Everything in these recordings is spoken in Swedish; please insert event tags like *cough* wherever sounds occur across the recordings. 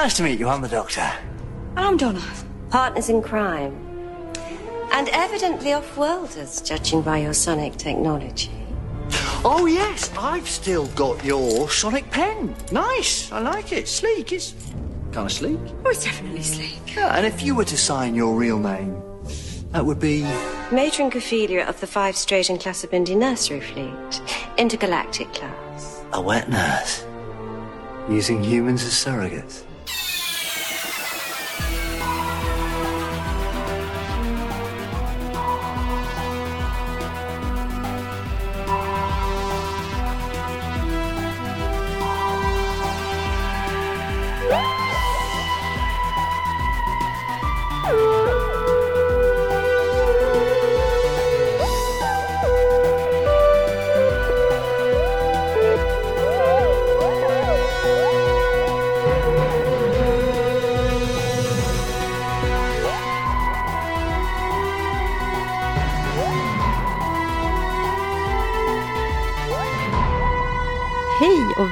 Nice to meet you. I'm the doctor. I'm Donna. Partners in crime. And evidently off-worlders, judging by your sonic technology. Oh, yes, I've still got your sonic pen. Nice. I like it. Sleek. It's kind of sleek. Oh, it's definitely sleek. Yeah, and if you were to sign your real name, that would be. Matron Ophelia of the Five Straight and Class of Bindi Nursery Fleet. Intergalactic class. A wet nurse. Using humans as surrogates.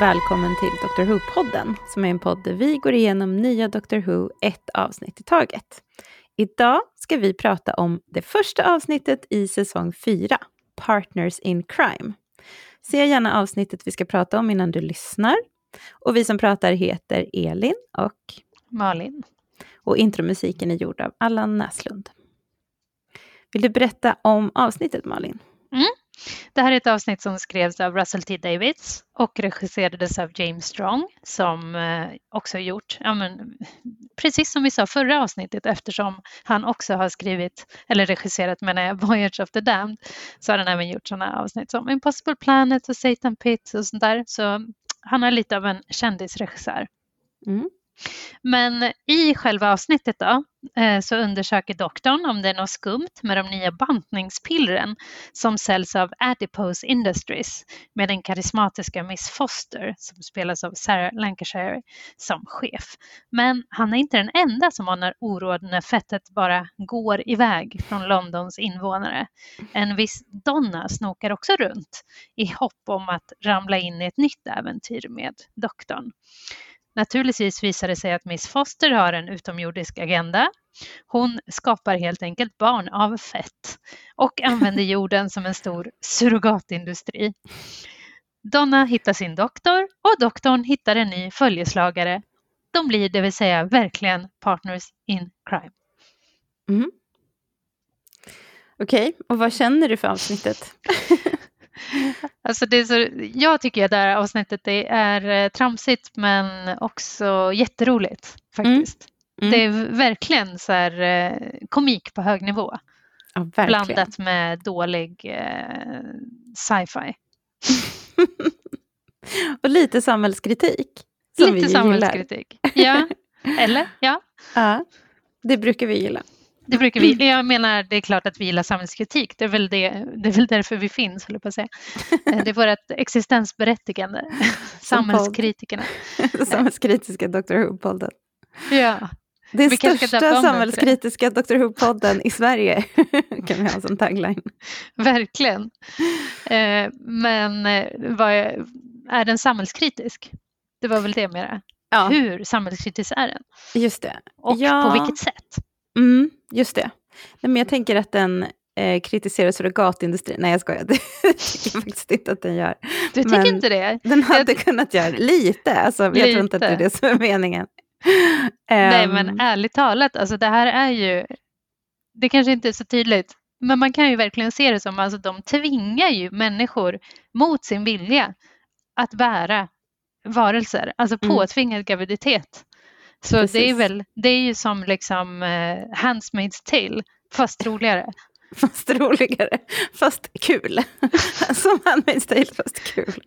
Välkommen till Dr. Who-podden, som är en podd där vi går igenom nya Dr. Who ett avsnitt i taget. Idag ska vi prata om det första avsnittet i säsong 4, Partners in Crime. Se gärna avsnittet vi ska prata om innan du lyssnar. Och vi som pratar heter Elin och Malin. Och intromusiken är gjord av Allan Näslund. Vill du berätta om avsnittet Malin? Mm. Det här är ett avsnitt som skrevs av Russell T Davids och regisserades av James Strong som eh, också också gjort, ja, men, precis som vi sa förra avsnittet eftersom han också har skrivit, eller regisserat menar jag, *laughs* Voyage of the Damned, så har han även gjort sådana avsnitt som Impossible Planet och Satan Pit och sånt där. Så han är lite av en kändisregissör. Mm. Men i själva avsnittet då, eh, så undersöker doktorn om det är något skumt med de nya bantningspillren som säljs av Adipose Industries med den karismatiska Miss Foster som spelas av Sarah Lancashire som chef. Men han är inte den enda som anar oråd när fettet bara går iväg från Londons invånare. En viss Donna snokar också runt i hopp om att ramla in i ett nytt äventyr med doktorn. Naturligtvis visar det sig att Miss Foster har en utomjordisk agenda. Hon skapar helt enkelt barn av fett och använder *laughs* jorden som en stor surrogatindustri. Donna hittar sin doktor och doktorn hittar en ny följeslagare. De blir det vill säga verkligen partners in crime. Mm. Okej, och vad känner du för avsnittet? *laughs* *laughs* Alltså det så, jag tycker att det här avsnittet det är eh, tramsigt men också jätteroligt faktiskt. Mm. Mm. Det är verkligen så här, eh, komik på hög nivå. Ja, blandat med dålig eh, sci-fi. *laughs* Och lite samhällskritik. lite samhällskritik. Ja, *laughs* eller? Ja. ja, det brukar vi gilla. Det brukar vi, jag menar, det är klart att vi gillar samhällskritik. Det är väl, det, det är väl därför vi finns, håller på att säga. *laughs* Eh, det är vårt existensberättigande, samhällskritikerna. *laughs* Samhällskritiska Dr Who-podden. Ja. Det är vi största samhällskritiska Dr Who-podden i Sverige, *laughs* kan vi ha som tagline. Verkligen. Eh, men eh, är den samhällskritisk? Det var väl det mera. Ja. Hur samhällskritisk är den? Just det. Och ja. på vilket sätt? Mm, just det. Nej, men jag tänker att den eh, kritiserar surrogatindustrin. Nej, jag skojar. *laughs* Det tycker jag faktiskt inte att den gör. Du tycker men inte det? Den hade jag... kunnat göra lite. Alltså, lite. Jag tror inte att det är det som är meningen. Nej, um... men ärligt talat, alltså det här är ju... Det kanske inte är så tydligt, men man kan ju verkligen se det som att alltså, de tvingar ju människor mot sin vilja att bära varelser, alltså mm. påtvingad mm. graviditet. Så det är, väl, det är ju som liksom uh, Handmaid's tale, fast roligare. *laughs* Fast roligare, fast kul. *laughs* som Handmaid's tale, fast kul.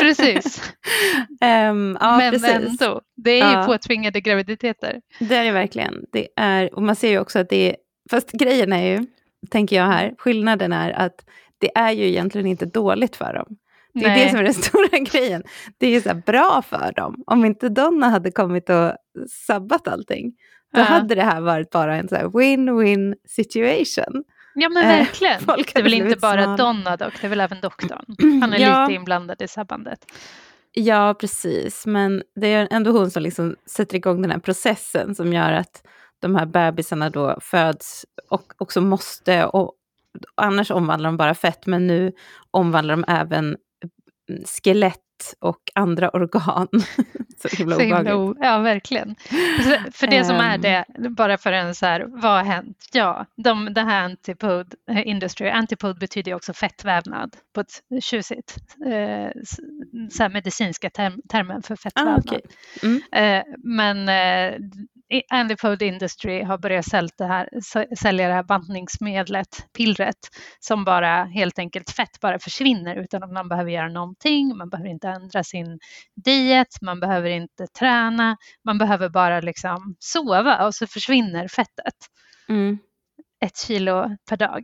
Precis. *laughs* um, ja, Men precis. ändå, det är ju ja. påtvingade graviditeter. Det är det verkligen. Det är, och man ser ju också att det är, fast grejen är ju, tänker jag här, skillnaden är att det är ju egentligen inte dåligt för dem. Det är Nej. det som är den *laughs* stora grejen. Det är ju så bra för dem. Om inte Donna hade kommit och sabbat allting, då ja. hade det här varit bara en win-win situation. Ja men eh, verkligen. *laughs* Eh, det är väl inte bara snarare. Donna dock, det är väl även doktorn. *clears throat* Han är ja. lite inblandad i sabbandet. Ja, precis. Men det är ändå hon som liksom sätter igång den här processen som gör att de här bebisarna då föds och också måste, och annars omvandlar de bara fett, men nu omvandlar de även skelett och andra organ. *laughs* så himla Så himla ja, verkligen. För- det som är Ehm. det, bara för en så här, vad har hänt? Ja, de, det här antipod eh, industry, antipod betyder ju också fettvävnad på ett tjusigt, eh, så här medicinska term, termen för Ah, fettvävnad. okej. Mm. Eh, men eh, i- Antipode Industry har börjat sälja det här, sälja det här bantningsmedlet, pillret, som bara helt enkelt fett bara försvinner utan att man behöver göra någonting, man behöver inte ändra sin diet, man behöver inte träna, man behöver bara liksom sova och så försvinner fettet. Mm. Ett kilo per dag.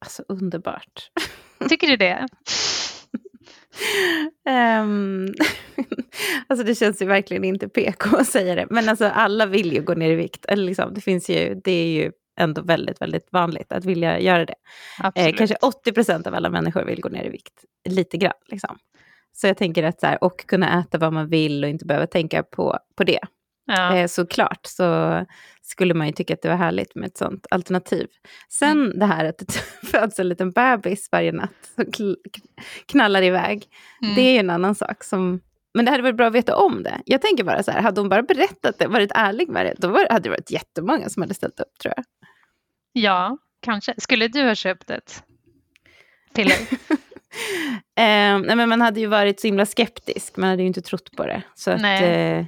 Alltså underbart. Tycker du det? Ehm, *laughs* alltså det känns ju verkligen inte PK att säga det. Men alltså alla vill ju gå ner i vikt. Eller liksom, det, finns ju, det är ju ändå väldigt, väldigt vanligt att vilja göra det. Eh, kanske 80 procent av alla människor vill gå ner i vikt. Lite grann liksom. Så jag tänker att så här, och kunna äta vad man vill och inte behöva tänka på, på det. Ja. Eh, såklart så skulle man ju tycka att det var härligt med ett sånt alternativ. Sen Mm. det här att det *laughs* föds en liten bebis varje natt som knallar iväg. Mm. Det är ju en annan sak. Som, men det hade varit bra att veta om det. Jag tänker bara så här, hade hon bara berättat det, varit ärlig med det, då var, hade det varit jättemånga som hade ställt upp tror jag. ja, kanske. Skulle du ha köpt ett piller? *laughs* Eh, nej, men man hade ju varit så himla skeptisk, man hade ju inte trott på det. Så att, Nej. eh,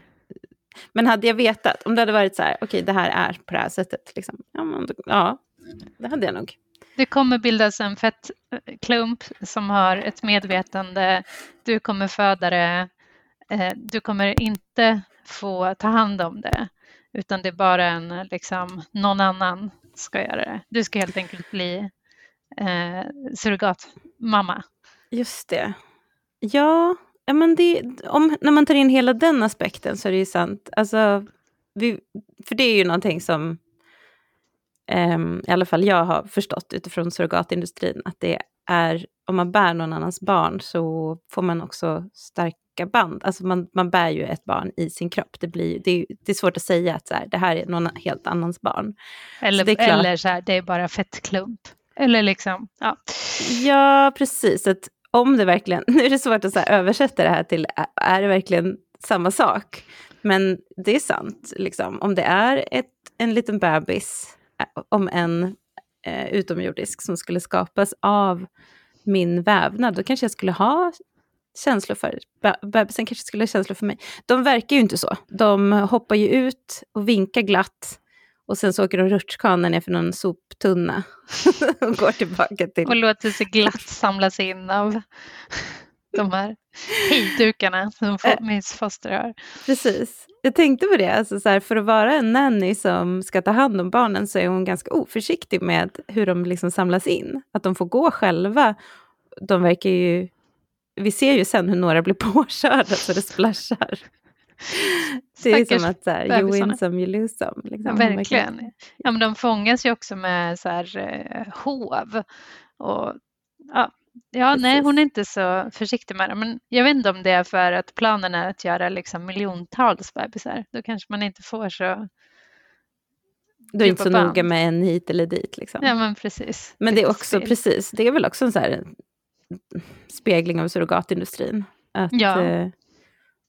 men hade jag vetat, om det hade varit så här, okej det här är på det här sättet, liksom, ja, men, ja, det hade jag nog. Det kommer bildas en fettklump som har ett medvetande. Du kommer föda det. Eh, Du kommer inte få ta hand om det, utan det är bara en, liksom, någon annan ska göra det. Du ska helt enkelt bli eh, surrogatmamma. Just det. Ja, ja men det, om, när man tar in hela den aspekten så är det ju sant. Alltså, vi, för det är ju någonting som ehm, i alla fall jag har förstått utifrån surrogatindustrin, att det är, om man bär någon annans barn så får man också starka band. Alltså man, man bär ju ett barn i sin kropp. Det, blir, det, är, det är svårt att säga att så här, det här är någon helt annans barn. Eller, är klart. eller så här, det är bara fettklump. Eller liksom, ja. Ja, precis. Att om det verkligen, *laughs* nu är det svårt att så här översätta det här till, är det verkligen samma sak? Men det är sant, liksom. om det är ett, en liten bebis, om en eh, utomjordisk som skulle skapas av min vävnad, då kanske jag skulle ha känslor för, be- bebisen kanske skulle ha känslor för mig. De verkar ju inte så. De hoppar ju ut och vinkar glatt och sen så åker de rutschkana ner för någon soptunna *laughs* och går tillbaka till... Och låter sig glatt samlas in av *laughs* de här hejdukarna som Eh. Miss Foster har. Precis. Jag tänkte på det, alltså så här, för att vara en nanny som ska ta hand om barnen så är hon ganska oförsiktig med hur de liksom samlas in. Att de får gå själva. De verkar ju... Vi ser ju sen hur några blir *laughs* påkörda så det splashar. Det är som att så här, you win some, you lose some. Liksom. Ja, Hon verkligen. Ja, men de fångas ju också med så här, eh, hov. Och, ja, ja nej, hon är inte så försiktig med det. Men jag vet inte om det är för att planen är att göra liksom miljontals bebisar. Då kanske man inte får så... Du är inte så band. noga med en hit eller dit. Liksom. Ja, men precis. Men det är också, precis, det är väl också en så spegling av surrogatindustrin. Att Ja. eh,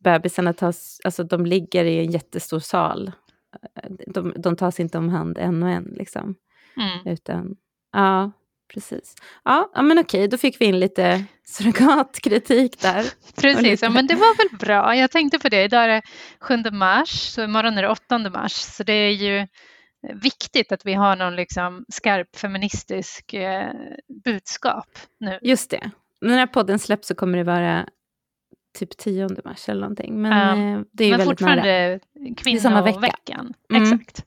bebisarna tas, alltså de ligger i en jättestor sal. Eh, De, de tas inte om hand en och en liksom. Mm. Utan, ja, precis. Ja, ja men okej, då fick vi in lite *laughs* surrogatkritik där. Precis, ja, men det var väl bra. Jag tänkte på det. Idag är det 7 mars, så imorgon är det 8 mars. Så det är ju viktigt att vi har någon liksom skarp feministisk eh, budskap nu. Just det. När den här podden släpps så kommer det vara typ 10 mars eller någonting. Men eh, det är ju Men väldigt nära. fortfarande samma vecka. kvinnoveckan. Mm, Exakt.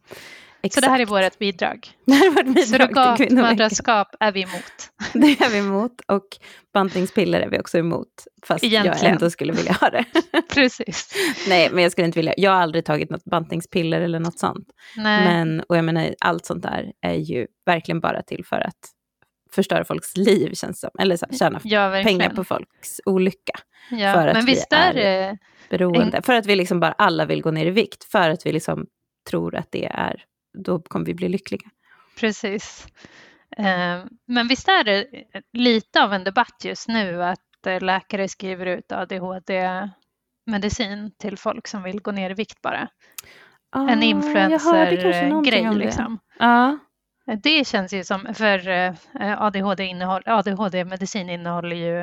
Så det här är Exakt. vårt bidrag. *laughs* Det här har varit bidrag. Surrogatmödraskap är vi emot. *laughs* Det är vi emot och bantningspiller är vi också emot. Fast jag Egentligen. ändå skulle vilja ha det. *laughs* Precis. Nej, men jag skulle inte vilja. Jag har aldrig tagit något bantningspiller eller något sånt. Nej. Men, och jag menar, allt sånt där är ju verkligen bara till för att förstöra folks liv känns som. Eller så här, tjäna Ja, pengar på folks olycka. Ja, för att men vi visst är- är. Beroende. För att vi liksom bara alla vill gå ner i vikt. För att vi liksom tror att det är, då kommer vi bli lyckliga. Precis. Eh, Men visst är det lite av en debatt just nu att eh, läkare skriver ut ADHD-medicin till folk som vill gå ner i vikt bara. En Ah, någonting influencer-grej liksom. Ja, Det känns ju som, för eh, ADHD innehåll, ADHD-medicin innehåller ju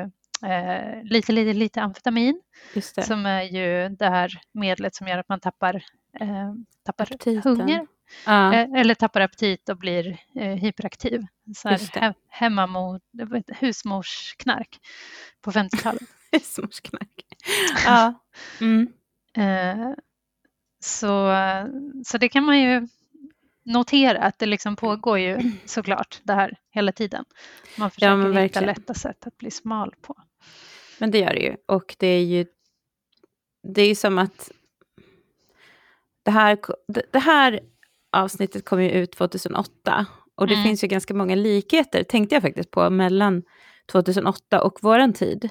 eh, lite, lite, lite amfetamin som är ju det här medlet som gör att man tappar, eh, tappar Aptiten. hunger Ja, eh, eller tappar aptit och blir eh, hyperaktiv. Så här, he, heter det, husmorsknark på 50-talet. *laughs* småsknark. Ja. Mm. Så, så det kan man ju notera att det liksom pågår ju såklart det här hela tiden. Man försöker men hitta lätta sätt att bli smal på. Men det gör det ju. Och det är ju, det är ju som att det här, det här avsnittet kom ju ut 2008. Och det Mm. finns ju ganska många likheter, tänkte jag faktiskt på, mellan 2008 och våran tid.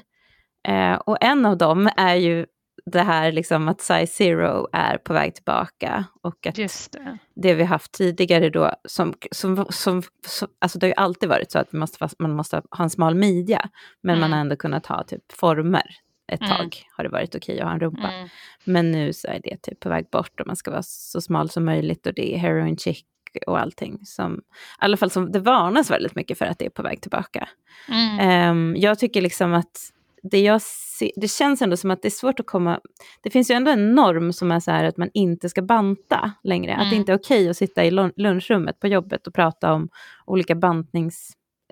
Eh, och en av dem är ju det här liksom att size zero är på väg tillbaka. Och att Just det. det vi haft tidigare då, som, som, som, som alltså det har ju alltid varit så att vi måste, man måste ha en smal midja, men man Mm. har ändå kunnat ha typ former ett Mm. tag, har det varit okej att ha en rumpa. Mm. Men nu så är det typ på väg bort och man ska vara så smal som möjligt och det är heroin chic och allting. Som, I alla fall som det varnas väldigt mycket för att det är på väg tillbaka. Mm. Ehm, jag tycker liksom att det, jag se, det känns ändå som att det är svårt att komma... Det finns ju ändå en norm som är så här att man inte ska banta längre. Att det Mm. inte är okej att sitta i lun- lunchrummet på jobbet och prata om olika bantningstips.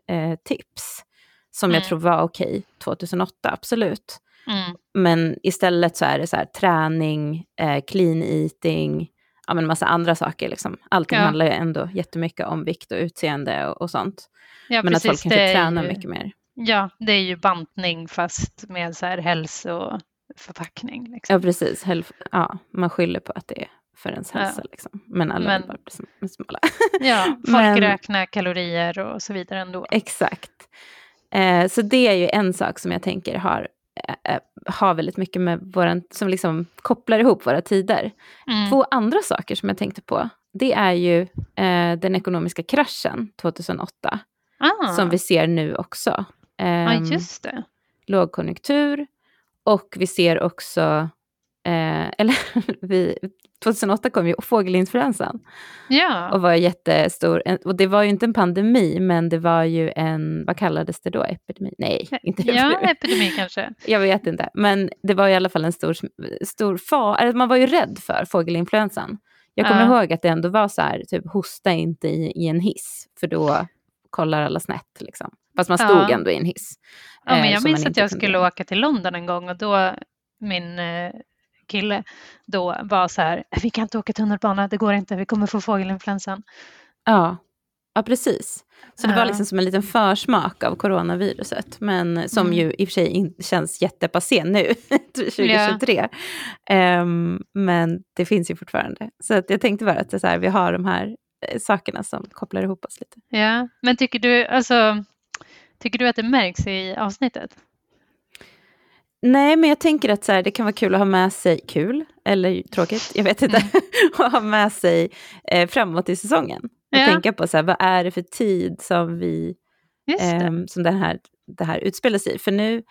Eh, som jag Mm. tror var okej 2008, absolut. Mm. Men istället så är det så här träning, eh, clean eating, ja men massa andra saker liksom. Allting Ja. handlar ju ändå jättemycket om vikt och utseende och, och sånt. Ja, men att folk precis, kanske tränar ju- mycket mer. Ja, det är ju bantning fast med så här hälsoförpackning. Liksom. Ja, precis. Hälf- ja, man skyller på att det är för ens Ja. hälsa. Liksom. Men alla Men- bara bli sm- smala. *laughs* Ja, *laughs* folk Men- räknar kalorier och så vidare ändå. Exakt. Eh, så det är ju en sak som jag tänker har, eh, eh, har väldigt mycket med våran, som liksom kopplar ihop våra tider. Mm. Två andra saker som jag tänkte på, det är ju eh, den ekonomiska kraschen 2008, Ah, som vi ser nu också. Ja, Ehm, just det. lågkonjunktur och vi ser också, eh, *laughs* eller vi, 2008 kom ju fågelinfluensan Ja, och var jättestor. Och det var ju inte en pandemi, men det var ju en, vad kallades det då, epidemi? Nej, inte ja epidemi. epidemi kanske. *laughs* Jag vet inte, men det var i alla fall en stor, stor fara. Man var ju rädd för fågelinfluensan. Jag kommer Ja. ihåg att det ändå var så här, typ hosta inte i, i en hiss, för då kollar alla snett. Liksom. Fast man stod Ja. ändå i en hiss. Ja, men eh, jag minns att jag kunde- skulle åka till London en gång och då min eh, kille då var så här, vi kan inte åka tunnelbana, det går inte, vi kommer få fågelinfluensan. Ja, ja precis. Så det var Ja. liksom som en liten försmak av coronaviruset, men som Mm. ju i och för sig in, känns jättepassé nu, *laughs* 2023. Ehm, men det finns ju fortfarande. Så att jag tänkte bara att så här, vi har de här eh, sakerna som kopplar ihop oss lite. Ja, men tycker du, alltså, tycker du att det märks i avsnittet? Nej, men jag tänker att så här, det kan vara kul att ha med sig, kul eller tråkigt, jag vet inte, *laughs* att ha med sig eh, framåt i säsongen. Och Ja. tänka på så här, vad är det för tid som vi det. ehm, som den här, det här utspelar sig i. För nu,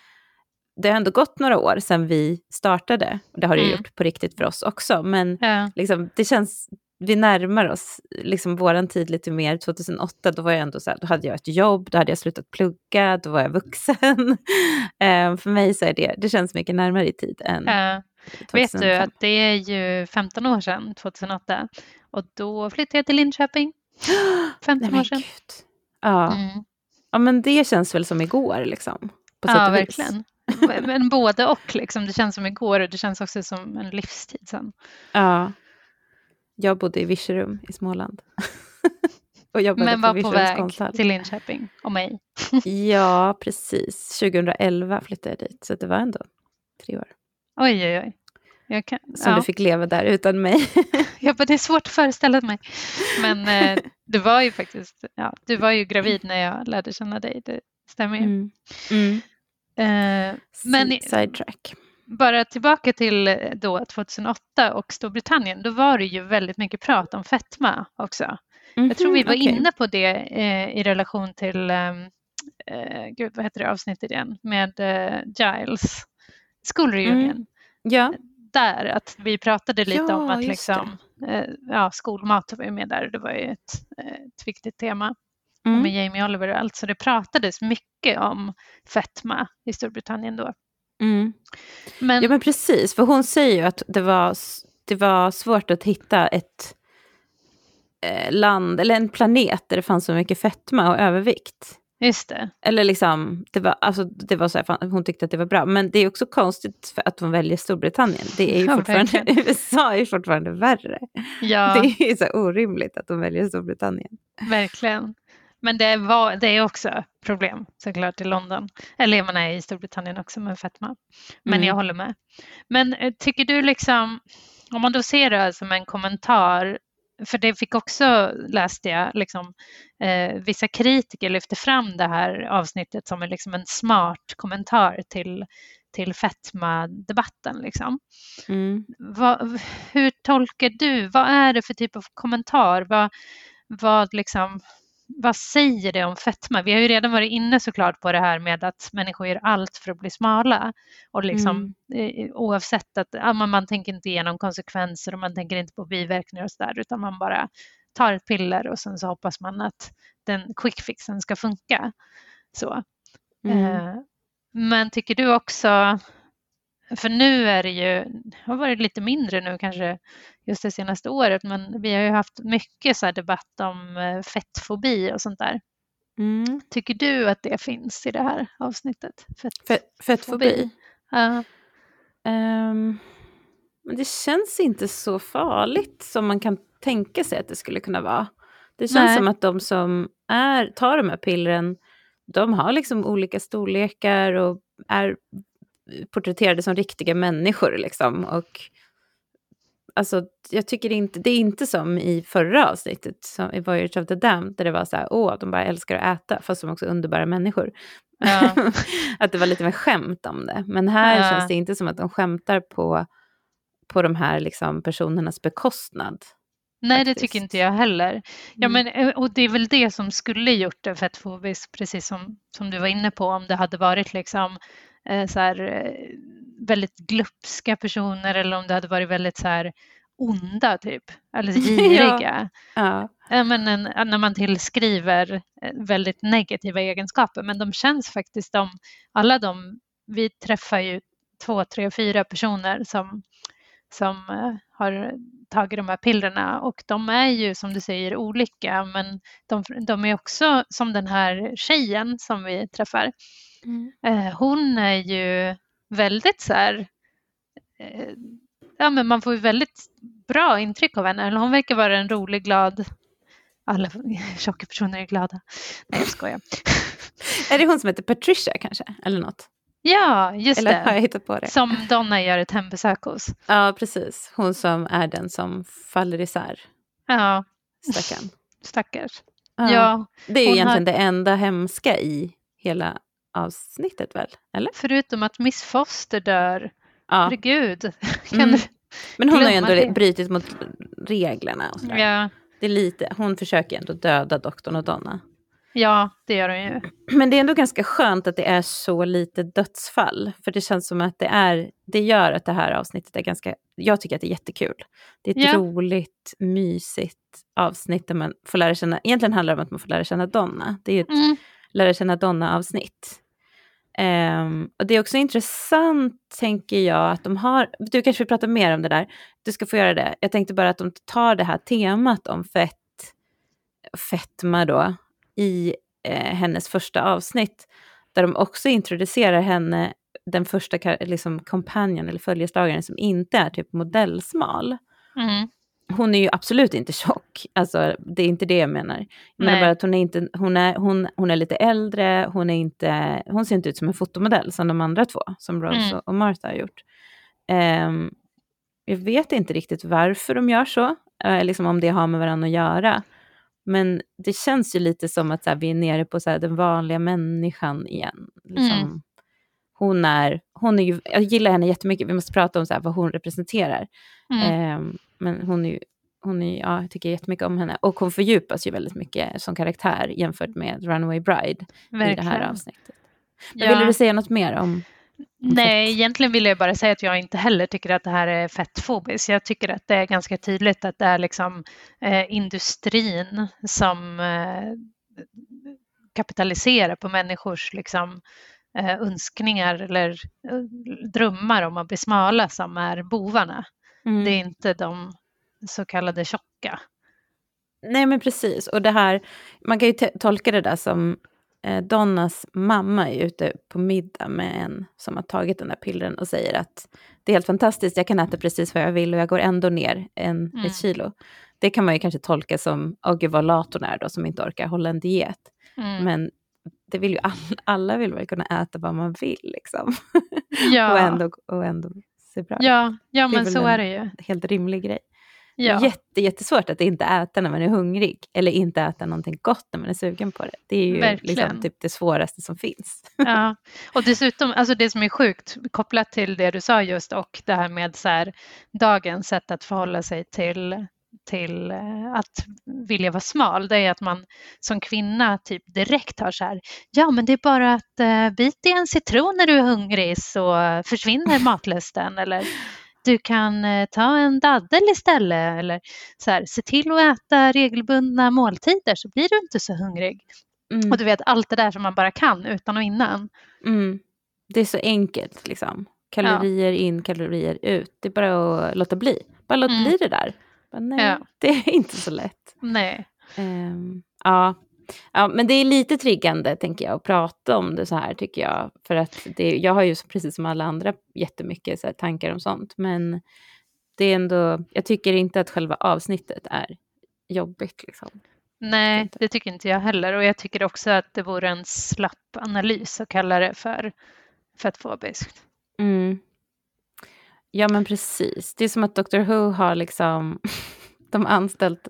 det har ändå gått några år sedan vi startade. Och det har det Mm. gjort på riktigt för oss också. Men Ja. liksom, det känns, vi närmar oss liksom våran tid lite mer. 2008, då var jag ändå så här, då hade jag ett jobb, då hade jag slutat plugga, då var jag vuxen. *laughs* Ehm, för mig så är det, det känns mycket närmare i tid än. 2005. Vet du att det är ju 15 år sedan, 2008, och då flyttade jag till Linköping. *gasps* 15 Nej, år sedan. gud. Ja. Mm. ja, men det känns väl som igår liksom. På Ja, verkligen. Men både och, liksom. det känns som igår och det känns också som en livstid sen. Ja. Jag bodde i Virserum i Småland. *laughs* och jobbade Men var på Virserums väg konsthall. till Linköping och mig. *laughs* Ja, precis. 2011 flyttade jag dit, så det var ändå tre år. Oj, oj, oj. Jag kan, Som ja. du fick leva där utan mig. *laughs* ja, men det är svårt att föreställa mig. Men eh, Du var ju faktiskt, ja, du var ju gravid när jag lärde känna dig, det stämmer ju. Mm. Mm. Eh, men Sidetrack. Bara tillbaka till eh, då 2008 och Storbritannien, då var det ju väldigt mycket prat om fetma också. Jag tror vi var Mhm, okej. inne på det eh, i relation till, ehm, eh, gud vad heter det avsnittet igen, med eh, Giles, skolreunion. Ja. Där, att vi pratade lite Ja, om att liksom, eh, ja, skolmat var ju med där, det var ju ett, eh, ett viktigt tema Mm. med Jamie Oliver och allt, så det pratades mycket om fetma i Storbritannien då. Mm. Men, Ja men precis, för hon säger ju att det var, det var svårt att hitta ett eh, land, eller en planet där det fanns så mycket fetma och övervikt. just det, Eller liksom, det var, alltså, det var så här, hon tyckte att det var bra. Men det är också konstigt för att hon väljer Storbritannien. Det är ju Ja, fortfarande, verkligen. *laughs* USA är ju fortfarande värre. ja. Det är ju så orimligt att de väljer Storbritannien. Verkligen. Men det, var, det är också problem såklart i London. Eller jag menar i Storbritannien också med fetma. Men Mm. jag håller med. Men eh, tycker du liksom, om man då ser det här som en kommentar, för det fick också, läste jag, liksom, eh, vissa kritiker lyfte fram det här avsnittet som en, liksom en smart kommentar till, till fetma-debatten. Liksom. Mm. Vad, hur tolkar du, vad är det för typ av kommentar? Vad, vad, liksom, vad säger det om fetma? Vi har ju redan varit inne såklart på det här med att människor gör allt för att bli smala. Och liksom, eh, oavsett att ja, man, man tänker inte igenom konsekvenser och man tänker inte på biverkningar och sådär utan man bara tar ett piller och sen så hoppas man att den quick fixen ska funka. Så. Mm. Eh, Men tycker du också, för nu är det ju, det har varit lite mindre nu kanske just det senaste året, men vi har ju haft mycket så här debatt om eh, fettfobi och sånt där. Mm. Tycker du att det finns i det här avsnittet? Fett, Fett, fettfobi. Ja, Ehm, men det känns inte så farligt som man kan tänka sig att det skulle kunna vara. Det känns Nej. som att de som är, tar de här pillren, de har liksom olika storlekar och är porträtterade som riktiga människor. Liksom. Och, alltså, jag tycker inte, det är inte som i förra avsnittet, som i Voyage of the Damned, där det var så här, åh, de bara älskar att äta, fast de också är underbara människor. Ja. *laughs* att det var lite mer skämt om det. Men här Ja. känns det inte som att de skämtar på, på de här liksom, personernas bekostnad. Nej, det Faktiskt. tycker inte jag heller. Ja, Mm. men, eh, och det är väl det som skulle gjort det fettfobiskt, precis som, som du var inne på, om det hade varit liksom så här, eh, väldigt glupska personer eller om det hade varit väldigt så här onda typ, eller *laughs* giriga. Ja. Ja, men en, när man tillskriver eh, väldigt negativa egenskaper, men de känns faktiskt, de, alla de, vi träffar ju två, tre, fyra personer som, som eh, har tagit de här pillerna och de är ju som du säger olika men de, de är också som den här tjejen som vi träffar. Mm. Eh, hon är ju väldigt så här, eh, ja men man får ju väldigt bra intryck av henne. Hon verkar vara en rolig, glad, alla *laughs* tjocka personer är glada. Nej jag skojar. *laughs* Är det hon som heter Patricia kanske? Eller något? Ja, just Eller har jag det. hittat på det? Som Donna gör ett hembesök hos. Ja, precis. Hon som är den som faller isär, Ja, stackarn. stackars. Ja. Ja, Det är ju egentligen har- det enda hemska i hela avsnittet väl? Eller? förutom att Miss Foster dör. Ja. Herregud. *laughs* Kan Mm. du... Men hon har ju ändå det? brutit mot reglerna och sådär. ja, Det är lite, hon försöker ändå döda doktorn och Donna. Ja, det gör hon ju. Men det är ändå ganska skönt att det är så lite dödsfall. För det känns som att det är, det gör att det här avsnittet är ganska, jag tycker att det är jättekul. Det är ett Ja. roligt, mysigt avsnitt där man får lära känna, egentligen handlar det om att man får lära känna Donna. Det är ett Mm. lära känna Donna-avsnitt. Ehm, och det är också intressant, tänker jag, att de har, du kanske vill prata mer om det där, du ska få göra det. Jag tänkte bara att de tar det här temat om fett, fetma då, i eh, hennes första avsnitt, där de också introducerar henne, den första liksom companion eller följeslagaren som inte är typ modellsmal. Mm. Hon är ju absolut inte tjock, alltså det är inte det jag menar. Jag menar bara att hon är, inte, hon, är, hon, hon är lite äldre, hon, är inte, hon ser inte ut som en fotomodell som de andra två, som Rose Mm. och Martha har gjort. Ehm, jag vet inte riktigt varför de gör så, eh, liksom om det har med varandra att göra. Men det känns ju lite som att så här, vi är nere på så här, den vanliga människan igen. Liksom. Mm. Hon är, hon är ju, jag gillar henne jättemycket, vi måste prata om så här, vad hon representerar. Mm. Ehm, men hon är ju, hon är, ja, jag tycker jättemycket om henne. Och hon fördjupas ju väldigt mycket som karaktär jämfört med Runaway Bride i det här avsnittet. Men Ja. Ville du säga något mer om Nej, egentligen vill jag bara säga att jag inte heller tycker att det här är fettfobiskt. Jag tycker att det är ganska tydligt att det är liksom eh, industrin som eh, kapitaliserar på människors liksom, eh, önskningar eller eh, drömmar om att bli smala som är bovarna. Mm. Det är inte de så kallade tjocka. Nej men precis, och det här, man kan ju tolka det där som Donnas mamma är ute på middag med en som har tagit den där pillren och säger att det är helt fantastiskt, jag kan äta precis vad jag vill och jag går ändå ner en, Mm. ett kilo. Det kan man ju kanske tolka som, åh gud vad lat hon är då som inte orkar hålla en diet. Mm. Men det vill ju alla, alla vill väl kunna äta vad man vill liksom. *laughs* ja. och, ändå, och ändå se bra ja, ja, men så är det ju. Helt rimlig grej. Ja. Jätte, jättesvårt att inte äta när man är hungrig. Eller inte äta någonting gott när man är sugen på det. Det är ju Verkligen. liksom typ det svåraste som finns. Ja, *laughs* och dessutom, alltså det som är sjukt kopplat till det du sa just och det här med så här, dagens sätt att förhålla sig till, till eh, att vilja vara smal, det är att man som kvinna typ direkt har så här, ja men det är bara att uh, bita i en citron när du är hungrig så försvinner *laughs* matlusten eller du kan eh, ta en daddel istället eller så här, se till att äta regelbundna måltider så blir du inte så hungrig. Mm. Och du vet allt det där som man bara kan utan och innan. Mm. Det är så enkelt liksom. Kalorier in, kalorier ut. Det är bara att låta bli. Bara låt Mm. bli det där. Bara, nej, Ja. *laughs* det är inte så lätt. Nej. Ehm, ja. Ja, men det är lite triggande tänker jag att prata om det så här tycker jag. För att det, jag har ju precis som alla andra jättemycket så här, tankar om sånt. Men det är ändå, jag tycker inte att själva avsnittet är jobbigt. Liksom. Nej, det tycker inte jag heller. Och jag tycker också att det vore en slapp analys att kalla det för fettfobiskt. Mm. Ja men precis. Det är som att Dr Who har liksom, *laughs* de har anställt,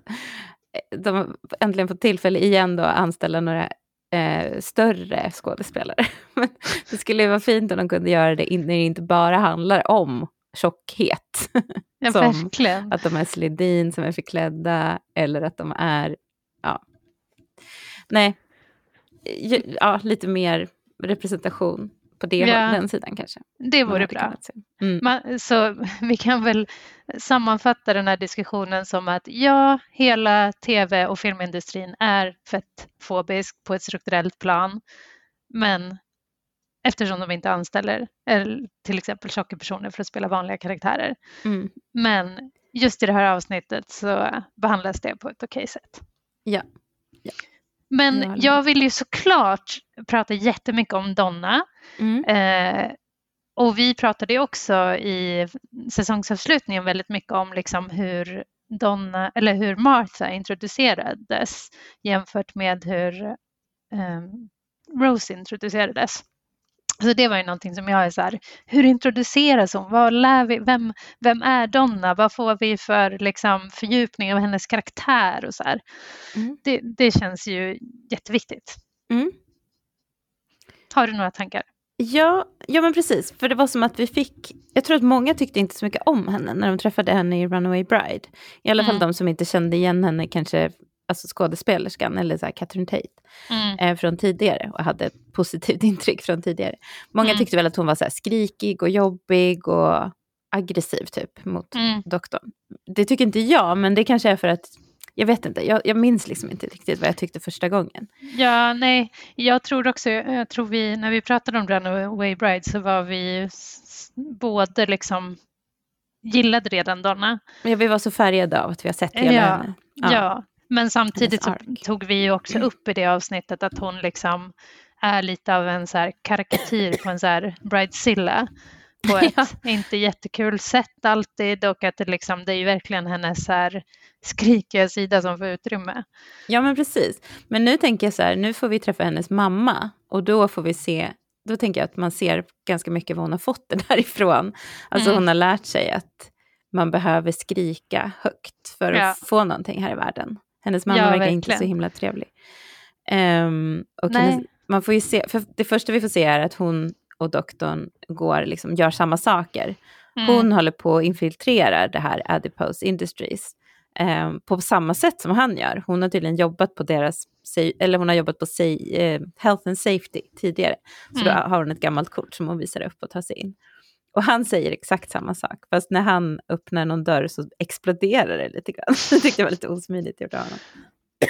de äntligen fått tillfälle igen då att anställa några eh, större skådespelare. *laughs* Men det skulle ju vara fint om de kunde göra det när det inte bara handlar om tjockhet. *laughs* Ja, Som verkligen. Att de är Sledin som är förklädda eller att de är, ja. Nej, ja, lite mer representation på det, Ja. den sidan kanske. Det vore bra. Mm. Man, så vi kan väl sammanfatta den här diskussionen som att ja, hela tv och filmindustrin är fettfobisk på ett strukturellt plan. Men eftersom de inte anställer eller till exempel tjocka personer för att spela vanliga karaktärer. Mm. Men just i det här avsnittet så behandlas det på ett okej sätt. Ja. Men jag vill ju såklart prata jättemycket om Donna. Mm. Eh, och vi pratade ju också i säsongsavslutningen väldigt mycket om liksom hur, Donna, eller hur Martha introducerades jämfört med hur eh, Rose introducerades. Så det var ju någonting som jag är så här, hur introduceras hon? Vad lär vi, vem, vem är Donna? Vad får vi för liksom, fördjupning av hennes karaktär och så. Mm. Det, det känns ju jätteviktigt. Mm. Har du några tankar? Ja, ja, men precis. För det var som att vi fick... Jag tror att många tyckte inte så mycket om henne när de träffade henne i Runaway Bride. I alla fall Mm. de som inte kände igen henne, kanske alltså skådespelerskan eller så här Catherine Tate Mm. eh, från tidigare och hade ett positivt *laughs* intryck från tidigare. Många Mm. tyckte väl att hon var så här skrikig och jobbig och aggressiv typ mot Mm. doktorn. Det tycker inte jag, men det kanske är för att jag vet inte, jag, jag minns liksom inte riktigt vad jag tyckte första gången. Ja, nej, jag tror också, jag tror vi, när vi pratade om Runaway Bride så var vi både liksom gillade redan Donna. Men vi var så färgade av att vi har sett hela Ja, henne. Ja. Men samtidigt så tog vi ju också upp i det avsnittet att hon liksom är lite av en så här karikatyr på en så här bridezilla på *laughs* ett Ja. inte jättekul sätt alltid och att det liksom, det är ju verkligen hennes så här skrikiga sida som får utrymme. Ja men precis. Men nu tänker jag så här, nu får vi träffa hennes mamma och då får vi se, då tänker jag att man ser ganska mycket vad hon har fått *laughs* det därifrån. Alltså Mm. hon har lärt sig att man behöver skrika högt för att Ja. få någonting här i världen. Hennes mamma Ja, verkar inte verkligen. så himla trevlig. Ehm, och hennes, man får ju se, för det första vi får se är att hon och doktorn går, liksom, gör samma saker. Mm. Hon håller på att infiltrera det här Adipose Industries ehm, på samma sätt som han gör. Hon har tydligen jobbat på deras, eller hon har jobbat på sa- eh, Health and Safety tidigare. Så då Mm. har hon ett gammalt kort som hon visar upp och tar sig in. Och han säger exakt samma sak, fast när han öppnar någon dörr så exploderar det lite grann. *laughs* Det tyckte jag var lite osmidigt gjort av honom.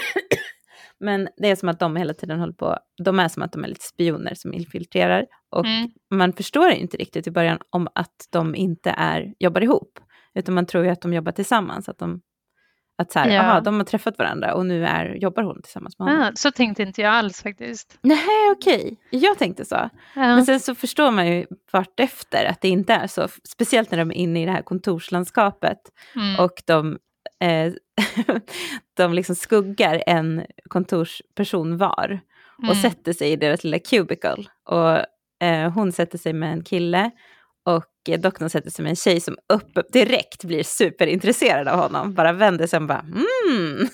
*clears throat* Men det är som att de hela tiden håller på, de är som att de är lite spioner som infiltrerar. Och Mm. man förstår inte riktigt i början om att de inte är, jobbar ihop. Utan man tror ju att de jobbar tillsammans. Att, de, att så här, Ja. aha, de har träffat varandra och nu är, jobbar hon tillsammans med honom. Ah, så tänkte inte jag alls faktiskt. Nej, okej. Jag tänkte så. Ja. Men sen så förstår man ju vartefter att det inte är så. Speciellt när de är inne i det här kontorslandskapet. Mm. Och de, eh, *laughs* de liksom skuggar en kontorsperson var. Och Mm. sätter sig i deras lilla cubicle. Och eh, hon sätter sig med en kille. Och eh, doktorn sätter sig med en tjej som upp, direkt blir superintresserad av honom. Bara vänder sig och bara mm.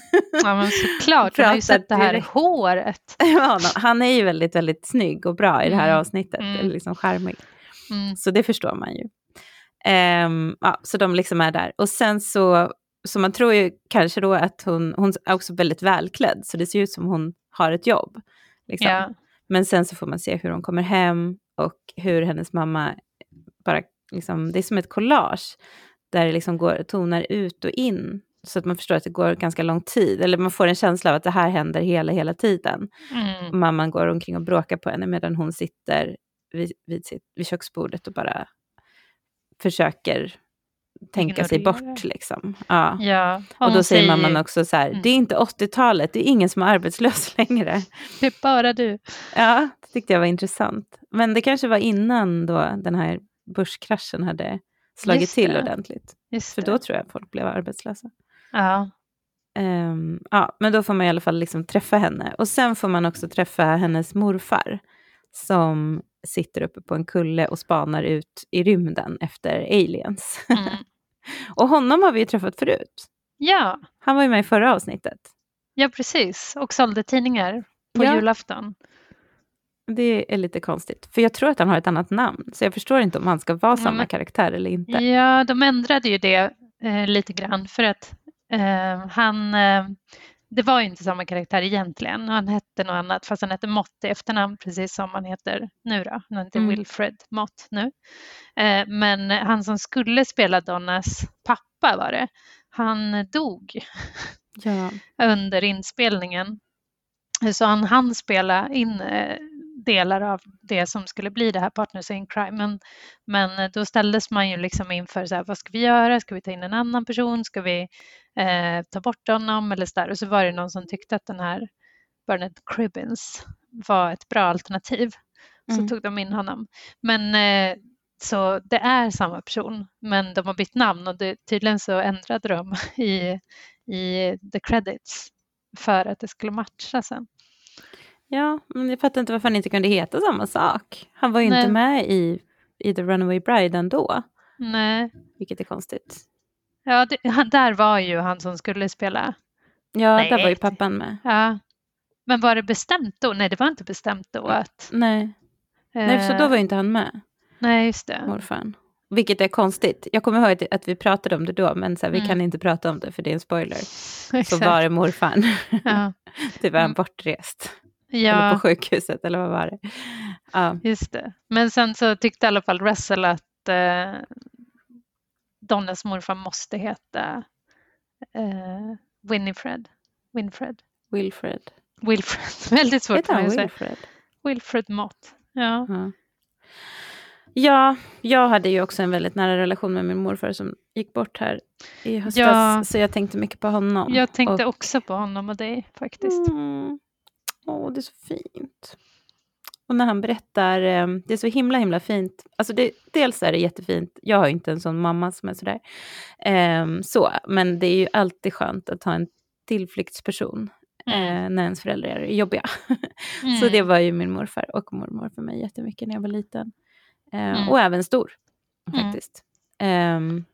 Ja men såklart, *laughs* jag har ju sett det här direkt. håret. *laughs* Han är ju väldigt, väldigt snygg och bra i det här Mm. avsnittet. Mm. Liksom charmig. Mm. Så det förstår man ju. Ehm, ja, så de liksom är där. Och sen så, så man tror ju kanske då att hon, hon är också väldigt välklädd, så det ser ut som hon har ett jobb. Liksom. Ja. Men sen så får man se hur hon kommer hem och hur hennes mamma bara, liksom, det är som ett collage, där det liksom går, tonar ut och in. Så att man förstår att det går ganska lång tid, eller man får en känsla av att det här händer hela, hela tiden. Mm. Mamman går omkring och bråkar på henne medan hon sitter vid, vid, sitt, vid köksbordet och bara försöker tänka sig bort. Liksom. Ja. Ja. Och då säger mamman också så här, Mm. det är inte 80-talet, det är ingen som är arbetslös *laughs* längre. Det är bara du. Ja, det tyckte jag var intressant. Men det kanske var innan då den här börskraschen hade slagit till ordentligt. Just För då tror jag folk blev arbetslösa. Ja. Ehm, ja, men då får man i alla fall liksom träffa henne. Och sen får man också träffa hennes morfar som sitter uppe på en kulle och spanar ut i rymden efter aliens. Mm. *laughs* och honom har vi ju träffat förut. ja, Han var ju med i förra avsnittet. ja precis. Och sålde tidningar på Ja. julafton. Det är lite konstigt, för jag tror att han har ett annat namn. Så jag förstår inte om han ska vara samma men- karaktär eller inte. Ja, de ändrade ju det eh, lite grann för att eh, han, eh, det var ju inte samma karaktär egentligen. Han hette något annat, fast han hette Mott i efternamn, precis som han heter nu då. Han heter Mm. Wilfred Mott nu. Eh, men han som skulle spela Donnas pappa var det. Han dog Ja. *laughs* under inspelningen. Så han hann spela in eh, delar av det som skulle bli det här Partners in Crime. Men, men eh, då ställdes man ju liksom inför så här, vad ska vi göra? Ska vi ta in en annan person? Ska vi eh, ta bort honom? Eller så där. Och så var det någon som tyckte att den här Bernard Cribbins var ett bra alternativ. Så Mm. tog de in honom. Men eh, så det är samma person, men de har bytt namn och det, tydligen så ändrade de *laughs* i, i the credits för att det skulle matcha sen. ja, men jag fattar inte varför han inte kunde heta samma sak. Han var ju Nej. inte med i, i The Runaway Bride ändå, Nej, vilket är konstigt. ja, det, han, där var ju han som skulle spela. Ja, Nej. där var ju pappan med. Ja. Men var det bestämt då? Nej, det var inte bestämt då att... Nej, Nej så då eh, var ju inte han med, Nej, just det. morfarn. Vilket är konstigt. Jag kommer ihåg att, vi pratade om det då, men så här, vi Mm. kan inte prata om det för det är en spoiler. *laughs* Så var det morfarn. Ja. *laughs* det var han Mm. Bortrest. Eller på ja, sjukhuset, eller vad var det? Ja, just det. Men sen så tyckte i alla fall Russell att eh, Donnas morfar måste heta eh, Winifred. Winfred. Wilfred. Wilfred. *laughs* Väldigt svårt Heter för mig han att säga. Wilfred? Wilfred Mott. Ja. Ja. ja, jag hade ju också en väldigt nära relation med min morfar som gick bort här i höstas. Ja. Så jag tänkte mycket på honom. Jag tänkte Och- också på honom och dig faktiskt. Mm. Åh, det är så fint. Och när han berättar, eh, det är så himla himla fint. Alltså det, dels är det jättefint, jag har inte en sån mamma som är sådär. Ehm, så, men det är ju alltid skönt att ha en tillflyktsperson Mm. eh, när ens föräldrar är jobbiga. Mm. *laughs* Så det var ju min morfar och mormor för mig jättemycket när jag var liten. Eh, Mm. Och även stor, Mm. faktiskt. Ehm,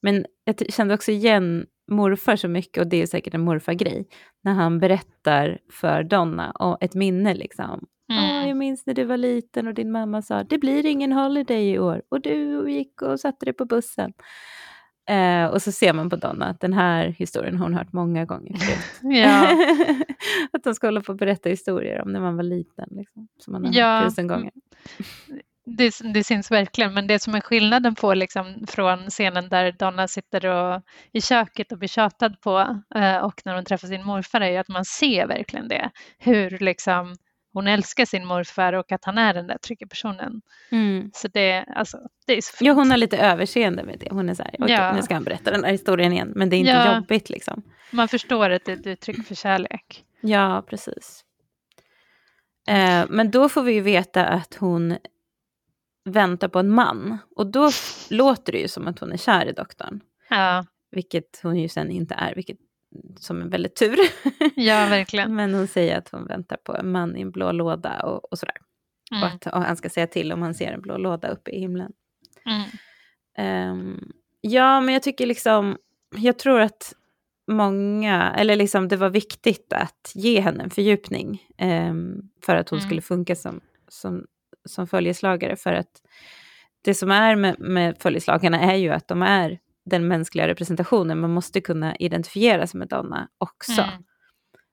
men jag kände också igen morfar så mycket, och det är säkert en morfargrej, när han berättar för Donna och ett minne liksom. Mm. Jag minns när du var liten och din mamma sa det blir ingen holiday i år och du gick och satte dig på bussen. Eh, och så ser man på Donna att den här historien har hon hört många gånger förut. *laughs* *laughs* Att de ska hålla på och berätta historier om när man var liten. Liksom, som man har Ja. hört tusen gånger. Det, det syns verkligen, men det som är skillnaden på liksom, från scenen där Donna sitter och, i köket och blir tjatad på eh, och när hon träffar sin morfar är ju att man ser verkligen det. Hur liksom, hon älskar sin morfar och att han är den där trygga personen. Mm. Så det, alltså, det är så fint. Ja, hon har lite överseende med det. Hon är så här, okej, Ja. nu ska han berätta den här historien igen, men det är inte Ja. jobbigt liksom. Man förstår att det är ett uttryck för kärlek. Ja, precis. Eh, men då får vi ju veta att hon väntar på en man. Och då låter det ju som att hon är kär i doktorn. Ja, Vilket hon ju sen inte är, vilket som är väldigt tur. *laughs* ja verkligen. men hon säger att hon väntar på en man i en blå låda och, och sådär. Och Mm, att och han ska säga till om han ser en blå låda uppe i himlen. mm, Ehm, ja, men jag tycker liksom, jag tror att många, eller liksom det var viktigt att ge henne en fördjupning ehm, för att hon Mm. skulle funka som, som, som följeslagare. För att det som är med, med följeslagarna är ju att de är den mänskliga representationen. Man måste kunna identifiera sig med Donna också. mm.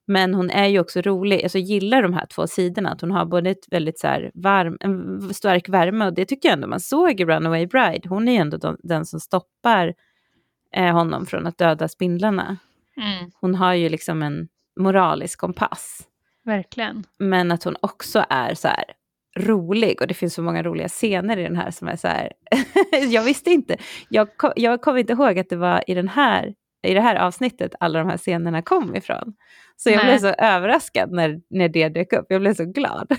Men hon är ju också rolig, alltså gillar de här två sidorna, att hon har både ett väldigt så här varm, en stark värme och det tycker jag ändå man såg i Runaway Bride. Hon är ju ändå de, den som stoppar eh, honom från att döda spindlarna. Mm, Hon har ju liksom en moralisk kompass, verkligen. men att hon också är så här rolig och det finns så många roliga scener i den här som är så här, *laughs* jag visste inte, jag, ko- jag kommer inte ihåg att det var i den här i det här avsnittet alla de här scenerna kom ifrån. Så jag Nej. blev så överraskad när, när det dök upp. Jag blev så glad.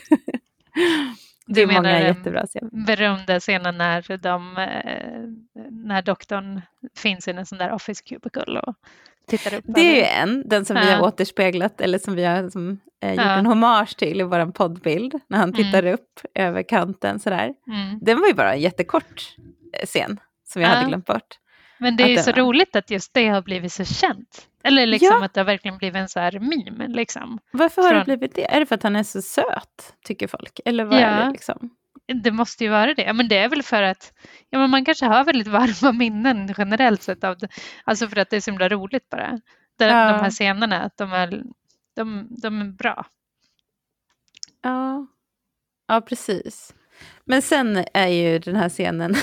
det är många jättebra scener. berömda scenen när, de, eh, när doktorn finns i en sån där office cubicle och. Det är ju en, den som vi Ja. har återspeglat, eller som vi har som, eh, gjort Ja. en hommage till i vår poddbild, när han Mm. tittar upp över kanten sådär. Mm. Den var ju bara en jättekort eh, scen, som jag Ja. hade glömt bort. Men det är ju det så var- roligt att just det har blivit så känt. Eller liksom att det har verkligen blivit en så här meme. Liksom. Varför har det Från- blivit det? Är det för att han är så söt, tycker folk? Eller vad är det liksom? Det måste ju vara det. Men det är väl för att ja, men man kanske har väldigt *laughs* varma minnen generellt sett. Av det. Alltså för att det är så himla roligt bara. De, Ja. de här scenerna, att de är, de, de är bra. Ja. ja, precis. Men sen är ju den här scenen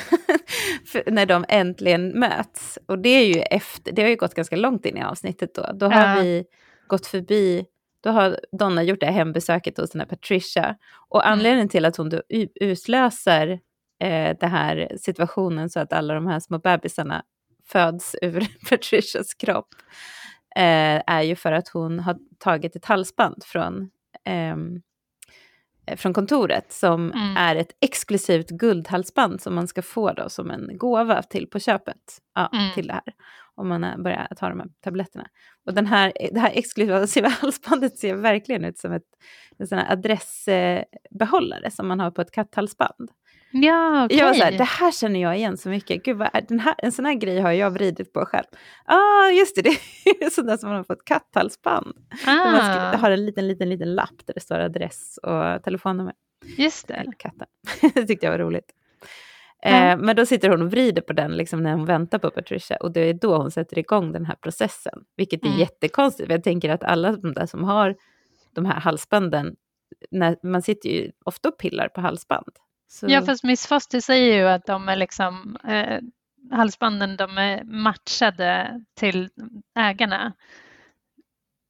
*laughs* när de äntligen möts. Och det är ju efter, det har ju gått ganska långt in i avsnittet då. Då har Ja. vi gått förbi, då har Donna gjort det här hembesöket hos den här Patricia. Och Mm. anledningen till att hon då utlöser eh, den här situationen så att alla de här små bebisarna föds *laughs* ur Patricias kropp eh, är ju för att hon har tagit ett halsband från eh, från kontoret som Mm. är ett exklusivt guldhalsband som man ska få då som en gåva till på köpet ja, Mm. till det här. Om man har börjat ta de här tabletterna. Och den här, det här exklusiva *laughs* halsbandet ser verkligen ut som ett, en sån adressbehållare som man har på ett katthalsband. Ja, okej. Jag var så här, det här känner jag igen så mycket. Gud, vad är, den här, en sån här grej har jag vridit på själv. Ja, ah, just det, det är *laughs* sånt där som man har fått katthalsband. Där man ska, ah, har en liten, liten, liten lapp där det står adress och telefonnummer. just det. Katten. *laughs* det tyckte jag var roligt. Ja. Eh, men då sitter hon och vrider på den liksom, när hon väntar på Patricia och det är då hon sätter igång den här processen. Vilket är Mm. jättekonstigt, jag tänker att alla de där som har de här halsbanden, när, man sitter ju ofta och pillar på halsband. Så, Ja, fast Miss Foster säger ju att de är liksom, eh, halsbanden de är matchade till ägarna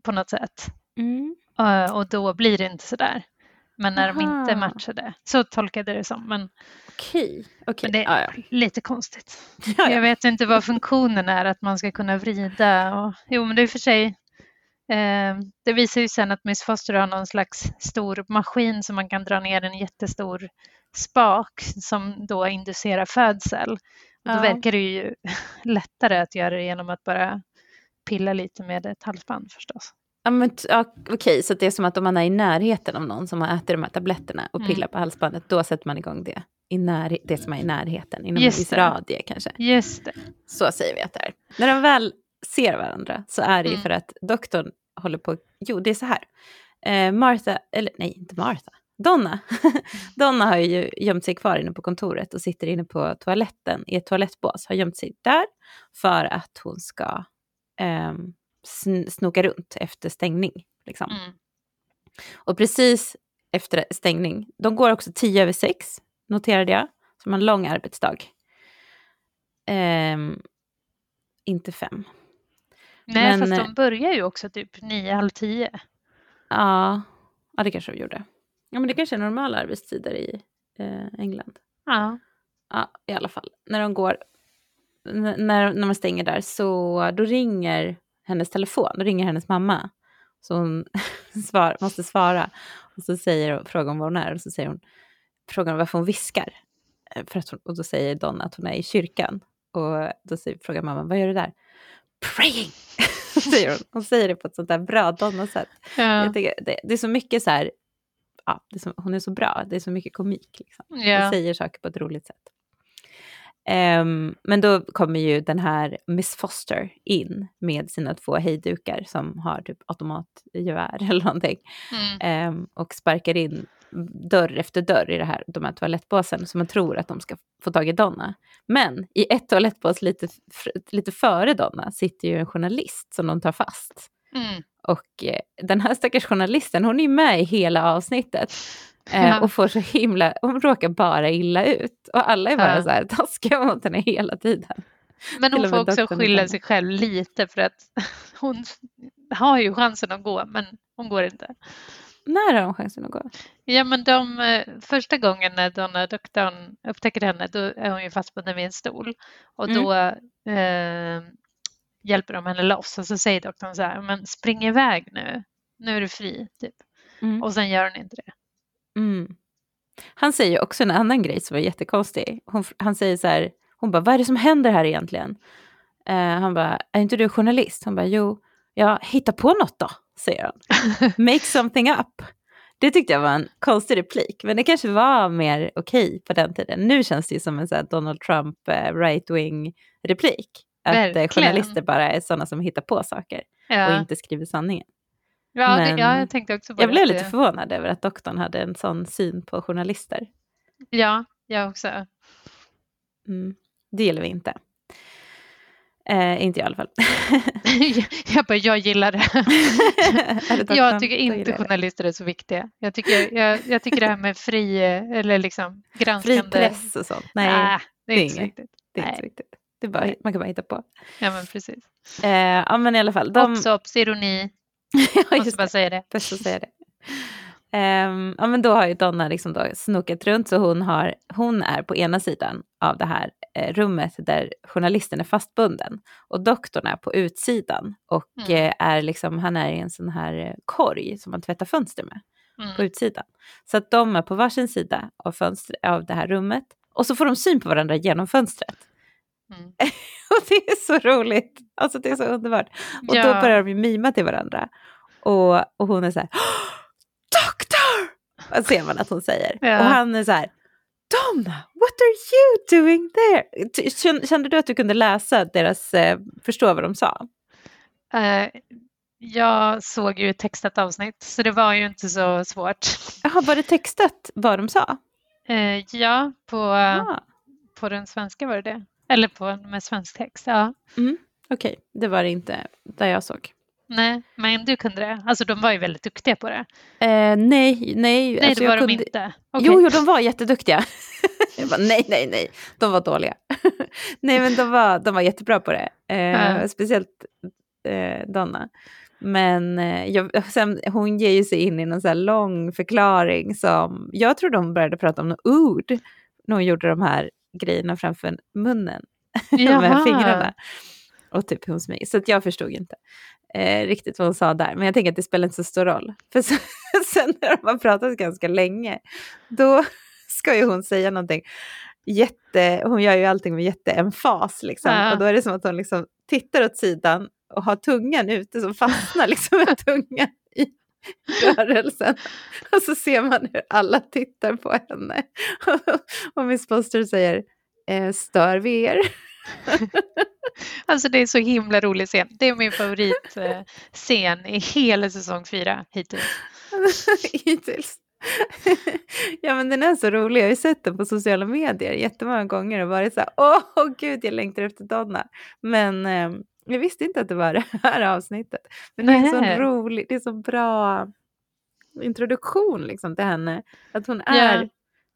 på något sätt. mm. Eh, och då blir det inte sådär. Men när de inte Aha. matchade, så tolkade jag det som. Men, Okej, okej. men det är ja. lite konstigt. Ja, ja. Jag vet inte vad *laughs* funktionen är, att man ska kunna vrida. Och, jo, men det är och för sig det visar ju sen att Miss Foster har någon slags stor maskin som man kan dra ner en jättestor spak som då inducerar födsel. Och då Ja. verkar det ju *laughs* lättare att göra det genom att bara pilla lite med ett halsband förstås. Ja, men ja, okej, så det är som att om man är i närheten av någon som har ätit de här tabletterna och Mm. pillar på halsbandet, då sätter man igång det. I när, det som är i närheten, inom Just en viss radie kanske. Just det. Så säger vi att det är. När de väl ser varandra så är det ju Mm. för att doktorn håller på, jo det är så här. Eh, Martha, eller nej inte Martha, Donna. *laughs* Donna har ju gömt sig kvar inne på kontoret och sitter inne på toaletten i ett toalettbås. Har gömt sig där för att hon ska ehm, sn- snoka runt efter stängning. Liksom. Mm. Och precis efter stängning, de går också tio över sex, noterade jag, som en lång arbetsdag. Ehm, inte fem. Nej, Men, fast eh, de börjar ju också typ nio, halv tio. Ja, ja, det kanske de gjorde. Ja, men det kanske är normala arbetstider i eh, England. Ja. Ja, i alla fall. När de går, när, när man stänger där så då ringer hennes telefon, då ringer hennes mamma. Så hon *laughs* svar, måste svara. Och så säger, frågar hon var hon är och så säger hon, frågar hon varför hon viskar. Eh, För att hon, och då säger Donna att hon är i kyrkan. Och då säger, frågar mamma, vad gör du där? Praying! *laughs* säger hon. Hon säger det på ett sånt där bra Donna-sätt. Ja. Det, det är så mycket så här, ja, är så, hon är så bra, det är så mycket komik. Liksom. Hon ja. säger saker på ett roligt sätt. Ehm, men då kommer ju den här Miss Foster in med sina två hejdukar som har typ automatgevär *laughs* eller någonting. Mm. Ehm, och sparkar in dörr efter dörr i det här, de här toalettbåsen som man tror att de ska få tag i Donna. Men i ett toalettbås lite, lite före Donna sitter ju en journalist som de tar fast. Mm. Och eh, den här stackars journalisten, hon är ju med i hela avsnittet. Eh, Ja. Och får så himla, hon råkar bara illa ut. Och alla är bara Ja. så här taskiga mot henne hela tiden. Men hon får också skylla sig själv lite för att *laughs* hon har ju chansen att gå, men hon går inte. När har hon chansen att gå? Ja, men de, eh, första gången när Donna doktorn upptäcker henne, då är hon ju fastbunden vid en stol. Och Mm. då eh, hjälper de henne loss och så säger doktorn så här, men spring iväg nu, nu är du fri. Typ. Mm. Och sen gör hon inte det. Mm. Han säger också en annan grej som var jättekonstig. Hon, han säger så här, hon bara, vad är det som händer här egentligen? Eh, han bara, är inte du journalist? Hon bara, jo, ja, hitta på något då, säger han. Make something up. Det tyckte jag var en konstig replik, men det kanske var mer okej på den tiden. Nu känns det ju som en så här Donald Trump eh, right-wing replik. Att eh, Verkligen. journalister bara är sådana som hittar på saker och Ja, inte skriver sanningen. ja, men- det, ja jag tänkte också på Jag det. blev lite förvånad över att doktorn hade en sån syn på journalister. Ja, jag också. Mm. Det gillar vi inte. Eh, inte jag i alla fall. *laughs* *laughs* jag bara, jag gillar det. *laughs* Jag tycker inte jag journalister är så viktiga. Jag tycker, jag, jag tycker det här med fri, eller liksom Fri granskande... press och sånt. Nej, Nej, det är det är inte inget. viktigt. det är inte nej. så viktigt. Det är bara, man kan bara hitta på. Ja, men precis. Eh, ja, men i alla fall. De, Ops, ops, ironi. ja, Måste bara säga det. Bäst att säga det. Ehm, ja, men då har ju Donna liksom då snokat runt så hon, har, hon är på ena sidan av det här eh, rummet där journalisten är fastbunden och doktorn är på utsidan och Mm. eh, är liksom, han är i en sån här eh, korg som man tvättar fönster med på Mm. utsidan. Så att de är på varsin sida av, fönster, av det här rummet och så får de syn på varandra genom fönstret. Mm. *laughs* Och det är så roligt, alltså det är så underbart. Och då Ja. börjar de ju mima till varandra. Och, och hon är så här! Och *laughs* ser man att hon säger. Ja. Och han är så här, Donna, what are you doing there? Kände du att du kunde läsa deras, eh, förstå vad de sa? Eh, jag såg ju ett textat avsnitt, så det var ju inte så svårt. *laughs* Jaha, var det textat vad de sa? Eh, ja, på, Ah, på den svenska var det det. Eller på med svensk text, ja. Okej, det var det inte där jag såg. Nej, men du kunde det. Alltså de var ju väldigt duktiga på det. Eh, nej, nej. Nej, alltså, det jag var de kunde- inte. Okej. Jo, jo, de var jätteduktiga. *laughs* bara, nej, nej, nej, de var dåliga. *laughs* nej, men de var, de var jättebra på det. Eh, Ja. Speciellt eh, Donna. Men eh, jag, sen, hon ger ju sig in i någon så här lång förklaring som, jag tror de började prata om något ord när hon gjorde de här grejerna framför munnen *laughs* med Jaha. fingrarna. Och typ hon smyger. Så att jag förstod inte eh, riktigt vad hon sa där. Men jag tänker att det spelar inte så stor roll. För sen, *laughs* sen när de har pratat ganska länge, då *laughs* ska ju hon säga någonting jätte, hon gör ju allting med jätteemfas liksom. Ja. Och då är det som att hon liksom tittar åt sidan och har tungan ute som fastnar liksom med *laughs* tungan i rörelsen. Och så ser man hur alla tittar på henne. Och Miss Foster säger, eh, stör vi er? *laughs* Alltså det är så himla rolig scen. Det är min favoritscen i hela säsong fyra hittills. *laughs* hittills. *laughs* ja men den är så rolig, jag har ju sett den på sociala medier jättemånga gånger och varit så här, åh gud jag längtar efter Donna. Men eh, jag visste inte att det var det här avsnittet. Men det är så roligt, det är så bra introduktion liksom till henne. Att hon är yeah.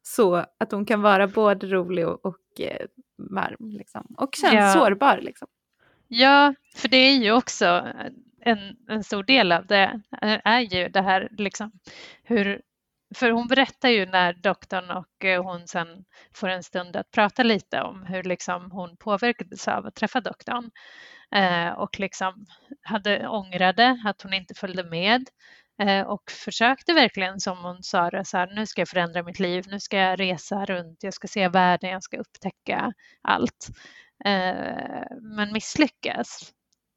så, att hon kan vara både rolig och, och eh, varm liksom. Och känns ja. sårbar liksom. Ja, för det är ju också en, en stor del av det är ju det här liksom hur för hon berättar ju när doktorn och eh, hon sen får en stund att prata lite om hur liksom hon påverkades av att träffa doktorn eh, och liksom hade ångrade att hon inte följde med Eh, och försökte verkligen som hon sa det, så här, nu ska jag förändra mitt liv, nu ska jag resa runt, jag ska se världen, jag ska upptäcka allt. Eh, men misslyckas.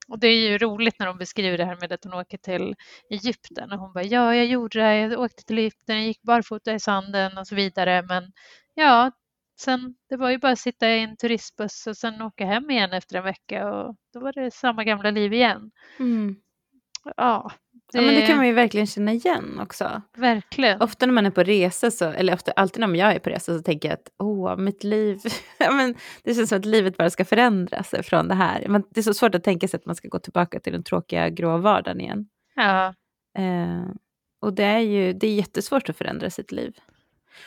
Och det är ju roligt när de beskriver det här med att hon åker till Egypten och hon bara ja, jag gjorde det, jag åkte till Egypten, jag gick barfota i sanden och så vidare. Men ja, sen det var ju bara att sitta i en turistbuss och sen åka hem igen efter en vecka och då var det samma gamla liv igen. Mm. Ja, det... Ja, men det kan man ju verkligen känna igen också. Verkligen. Ofta när man är på resa, så, eller ofta, alltid när jag är på resa så tänker jag att åh, mitt liv, *laughs* ja, men det känns som att livet bara ska förändras från det här. Men det är så svårt att tänka sig att man ska gå tillbaka till den tråkiga grå vardagen igen. Ja. Eh, och det är ju det är jättesvårt att förändra sitt liv.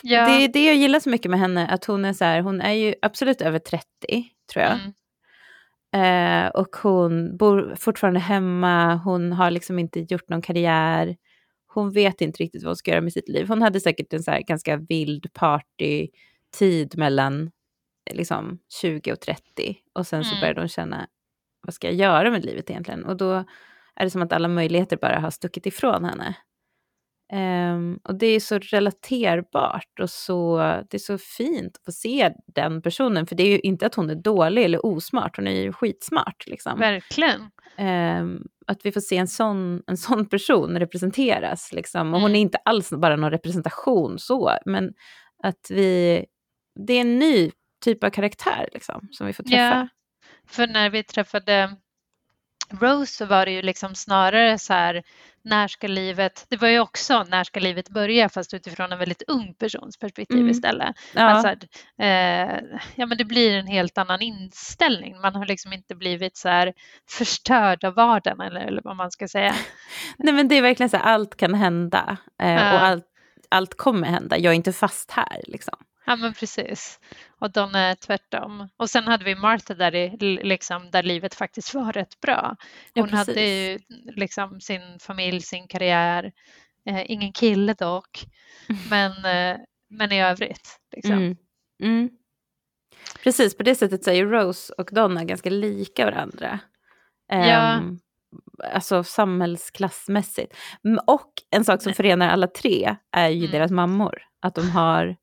Ja. Det är det jag gillar så mycket med henne, att hon är så här, hon är ju absolut över 30, tror jag. Mm. Eh, och hon bor fortfarande hemma, hon har liksom inte gjort någon karriär. Hon vet inte riktigt vad hon ska göra med sitt liv. Hon hade säkert en så ganska vild partytid mellan liksom 20 och 30. Och sen mm. så började hon känna, vad ska jag göra med livet egentligen? Och då är det som att alla möjligheter bara har stuckit ifrån henne. Um, och det är så relaterbart och så, det är så fint att få se den personen. För det är ju inte att hon är dålig eller osmart, hon är ju skitsmart. Liksom. Verkligen. Um, att vi får se en sån, en sån person representeras. Liksom. Och hon är mm. inte alls bara någon representation så, men att vi, det är en ny typ av karaktär liksom, som vi får träffa. Ja, för när vi träffade Rose så var det ju liksom snarare så här, när ska livet, det var ju också när ska livet börja fast utifrån en väldigt ung persons perspektiv mm. istället. Ja. Alltså, eh, ja men det blir en helt annan inställning, man har liksom inte blivit så här förstörd av vardagen eller, eller vad man ska säga. *laughs* Nej men det är verkligen så här, allt kan hända eh, ja. och allt, allt kommer hända, jag är inte fast här liksom. Ja men precis. Och de är tvärtom. Och sen hade vi Martha där, i, liksom, där livet faktiskt var rätt bra. Hon ja, hade ju liksom sin familj, sin karriär, eh, ingen kille dock, *laughs* men, eh, men i övrigt. Liksom. Mm. Mm. Precis, på det sättet så är ju Rose och Donna ganska lika varandra. Ja. Um, alltså samhällsklassmässigt. Och en sak som förenar alla tre är ju mm. deras mammor. Att de har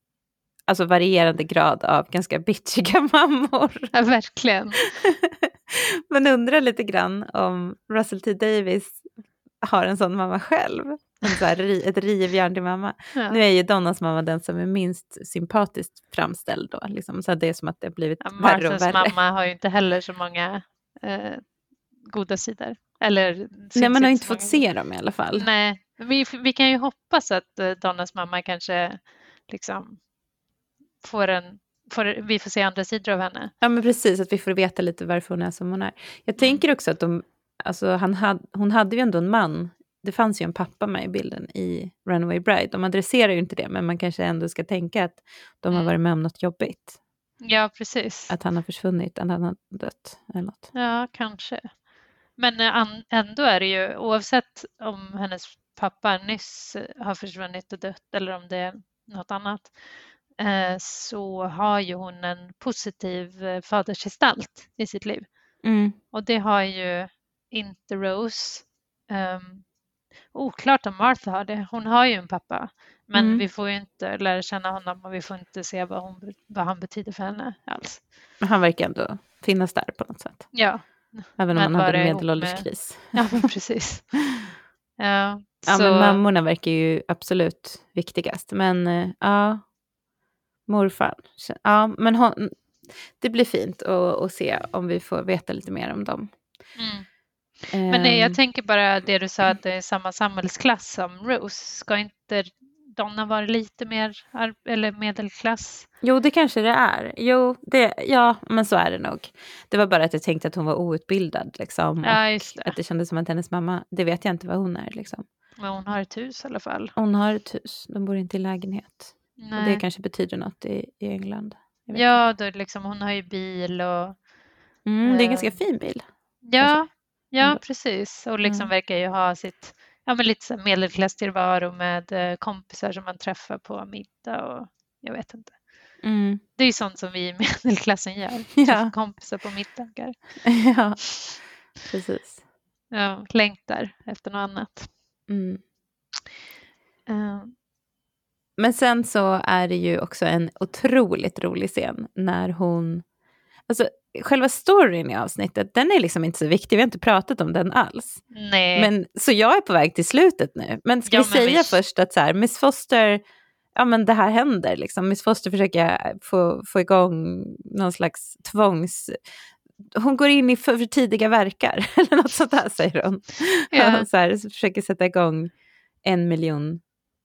alltså varierande grad av ganska bitchiga *laughs* mammor. Ja, verkligen. *laughs* Man undrar lite grann om Russell T Davis har en sån mamma själv. En så här, ett rivjärn till mamma. Ja. Nu är ju Donnas mamma den som är minst sympatiskt framställd då. Liksom. Så det är som att det har blivit ja, värre och värre. mamma har ju inte heller så många eh, goda sidor. Eller, Nej, man har inte fått se dem i alla fall. Nej, vi, vi kan ju hoppas att eh, Donnas mamma kanske liksom får en får, vi får se andra sidor av henne. Ja men precis, att vi får veta lite varför hon är som hon är. Jag tänker också att de, alltså, han had, hon hade ju ändå en man, det fanns ju en pappa med i bilden i Runaway Bride. De adresserar ju inte det, men man kanske ändå ska tänka att de har mm. varit med om något jobbigt. Ja, precis. Att han har försvunnit, att han har dött eller något. Ja, kanske. Men eh, ändå är det ju, oavsett om hennes pappa nyss har försvunnit och dött eller om det är något annat, så har ju hon en positiv eh, fadersgestalt i sitt liv. Mm. Och det har ju inte Rose. Um, oklart om Martha har det. Hon har ju en pappa. Men mm. vi får ju inte lära känna honom och vi får inte se vad, hon, vad han betyder för henne alls. Men han verkar ändå finnas där på något sätt. Ja. Även om han hade en medelålderskris. Med... *laughs* Ja, precis. *laughs* ja, ja så... men mammorna verkar ju absolut viktigast. Men uh, ja, morfar. Ja, men hon, det blir fint att, att se om vi får veta lite mer om dem. Mm. Men nej, jag Ehm, tänker bara det du sa att det är samma samhällsklass som Rose. Ska inte Donna vara lite mer eller medelklass? Jo, det kanske det är. Jo, det, ja, men så är det nog. Det var bara att jag tänkte att hon var outbildad. Liksom, Ja, just det. Att det kändes som att hennes mamma, det vet jag inte vad hon är. Liksom. Men hon har ett hus i alla fall. Hon har ett hus, de bor inte i lägenhet. Och det Nej. kanske betyder något i, i England. Ja, då liksom, hon har ju bil och. Mm, det är en ganska eh, fin bil. Ja, ja ändå. precis. Och liksom Mm. verkar ju ha sitt ja, men lite medelklasstillvaro med eh, kompisar som man träffar på middag och jag vet inte. Mm. Det är ju sånt som vi i *laughs* medelklassen gör. *laughs* Ja. Kompisar på middagar. *laughs* ja, precis. Ja, längtar efter något annat. Mm. Eh, Men sen så är det ju också en otroligt rolig scen när hon... Alltså själva storyn i avsnittet, den är liksom inte så viktig. Vi har inte pratat om den alls. nej, Men, så jag är på väg till slutet nu. Men ska Ja, vi men säga vi- först att så här, Miss Foster, ja men det här händer liksom. Miss Foster försöker få, få igång någon slags tvångs... Hon går in i för, för tidiga verkar, *laughs* eller något sånt där säger hon. Ja. *laughs* så här, så försöker sätta igång en miljon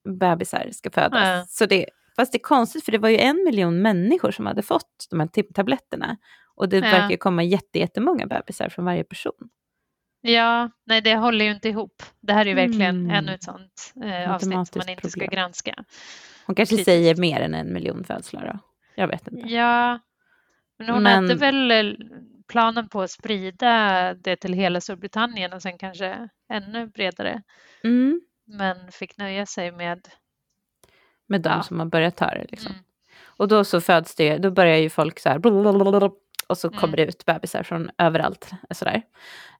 bebisar ska födas. Ja. Så det, fast det är konstigt för det var ju en miljon människor som hade fått de här tib- tabletterna. Och det Ja. verkar ju komma jätte, jättemånga bebisar från varje person. ja, nej, det håller ju inte ihop. Det här är ju verkligen Mm. ännu ett sånt eh, avsnitt som man inte ska problem. granska. Hon kanske Kritiskt. säger mer än en miljon födslar då. Jag vet inte. Ja, men hon Men- hade väl eh, planen på att sprida det till hela Storbritannien och sen kanske ännu bredare. Mm. Men fick nöja sig med... Med de Ja. som har börjat ta det liksom. Mm. Och då så föds det, då börjar ju folk så här *laughs* och så Mm. kommer det ut bebisar från överallt. Sådär.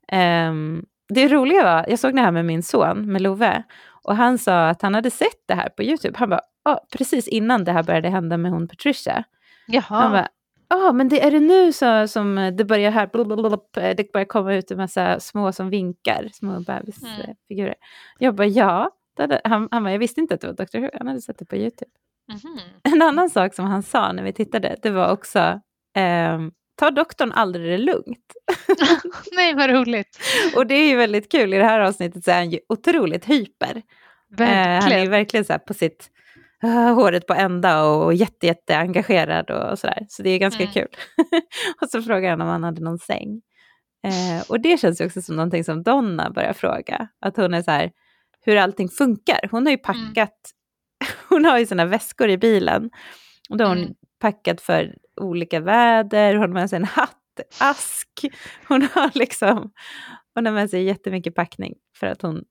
Ehm, det roliga var, jag såg det här med min son, med Love, och han sa att han hade sett det här på YouTube. Han bara, ah, precis innan det här började hända med hon Patricia. Han Jaha, bara, ja men det är det nu så, som det börjar här, blablabla, det börjar komma ut en massa små som vinkar, små bebisfigurer. Jag bara, ja. Hade, han, han bara, jag visste inte att det var Dr. Who, han hade sett det på YouTube. mhm. En annan sak som han sa när vi tittade, det var också, ehm, ta doktorn aldrig det lugnt. *laughs* nej vad roligt. Och det är ju väldigt kul, i det här avsnittet så är han ju otroligt hyper. Eh, han är ju Verkligen. verkligen så här på sitt *laughs* håret på ända och jätte, jätte engagerad och sådär. Så det är ganska Mm. kul. *laughs* och så frågar han om han hade någon säng. Eh, och det känns ju också som någonting som Donna börjar fråga. Att hon är så här, hur allting funkar. Hon har ju packat, *laughs* hon har ju sina väskor i bilen. Och då har hon Mm. packat för olika väder, hon har med sig en hatt, ask. Hon har liksom, hon har med sig jättemycket packning för att hon,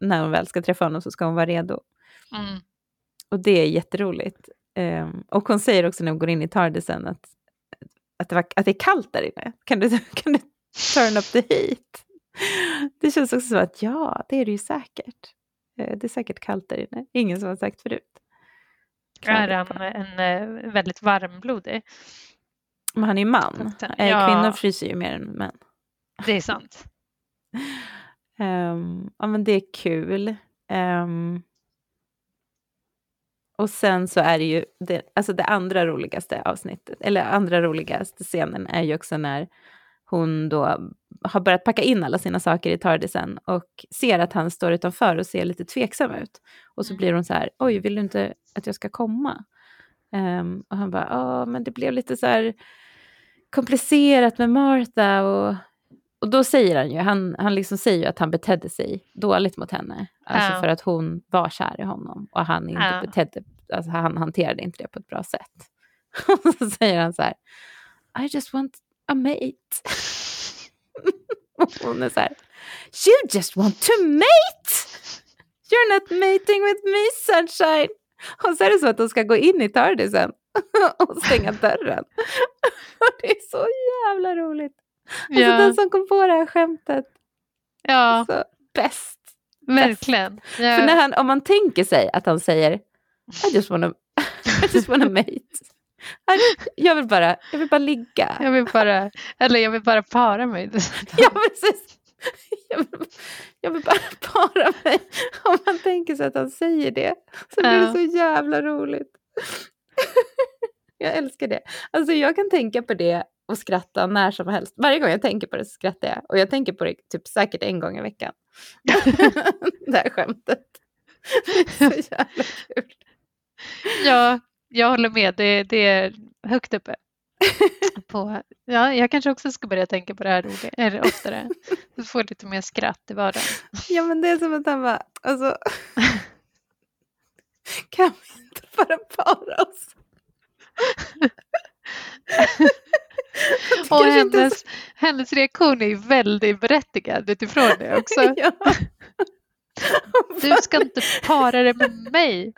när hon väl ska träffa honom så ska hon vara redo. Mm. Och det är jätteroligt. Um, och hon säger också när hon går in i Tardisen att, att, det, var, att det är kallt där inne. Kan du, *laughs* kan du turn up the heat? Det känns också som att ja, det är det ju säkert. Eh, Det är säkert kallt där inne. Ingen som har sagt förut. Är han på. en eh, väldigt varmblodig? Men han är ju man. Eh, Ja. Kvinnor fryser ju mer än män. Det är sant. *laughs* Ehm, ja, men det är kul. Ehm, och sen så är det ju, det, alltså det andra roligaste avsnittet, eller andra roligaste scenen är ju också när hon då har börjat packa in alla sina saker i Tardisen och ser att han står utanför och ser lite tveksam ut. Och så Mm. blir hon så här, oj, vill du inte att jag ska komma? Ehm, och han bara, ja, men det blev lite så här komplicerat med Martha och och då säger han ju, han, han liksom säger ju att han betedde sig dåligt mot henne. Alltså Ja. för att hon var kär i honom och han inte Ja. betedde, alltså han hanterade inte det på ett bra sätt. *laughs* Och så säger han så här, I just want a mate. *laughs* och hon är så här, you just want to mate! You're not mating with me sunshine. Och så är det så att de ska gå in i Tardisen *laughs* och stänga dörren. och det är så jävla roligt. Alltså Ja, den som kom på det här skämtet, ja så bäst. verkligen. För när Ja, han, om man tänker sig att han säger I just wanna, I just wanna mate. I- *laughs* Jag vill bara, jag vill bara ligga. jag vill bara, eller jag vill bara para mig. *laughs* Ja, precis. Jag vill, jag vill bara *laughs* para mig. Om man tänker sig att han säger det så blir det Ja. så jävla roligt. Jag älskar det. Alltså jag kan tänka på det och skratta när som helst. Varje gång jag tänker på det så skrattar jag. Och jag tänker på det typ säkert en gång i veckan. *laughs* *laughs* det här skämtet. *laughs* Så jävla kul. Ja, jag håller med. Det, det är högt uppe. På, ja, jag kanske också ska börja tänka på det här roligt, eller oftare. Så får lite mer skratt i vardagen. Ja men det är som att han bara, alltså. kan vi inte bara para oss? Och kanske inte hennes, hennes reaktion är väldigt berättigad utifrån det också. *laughs* Ja. Du ska inte para dig med mig.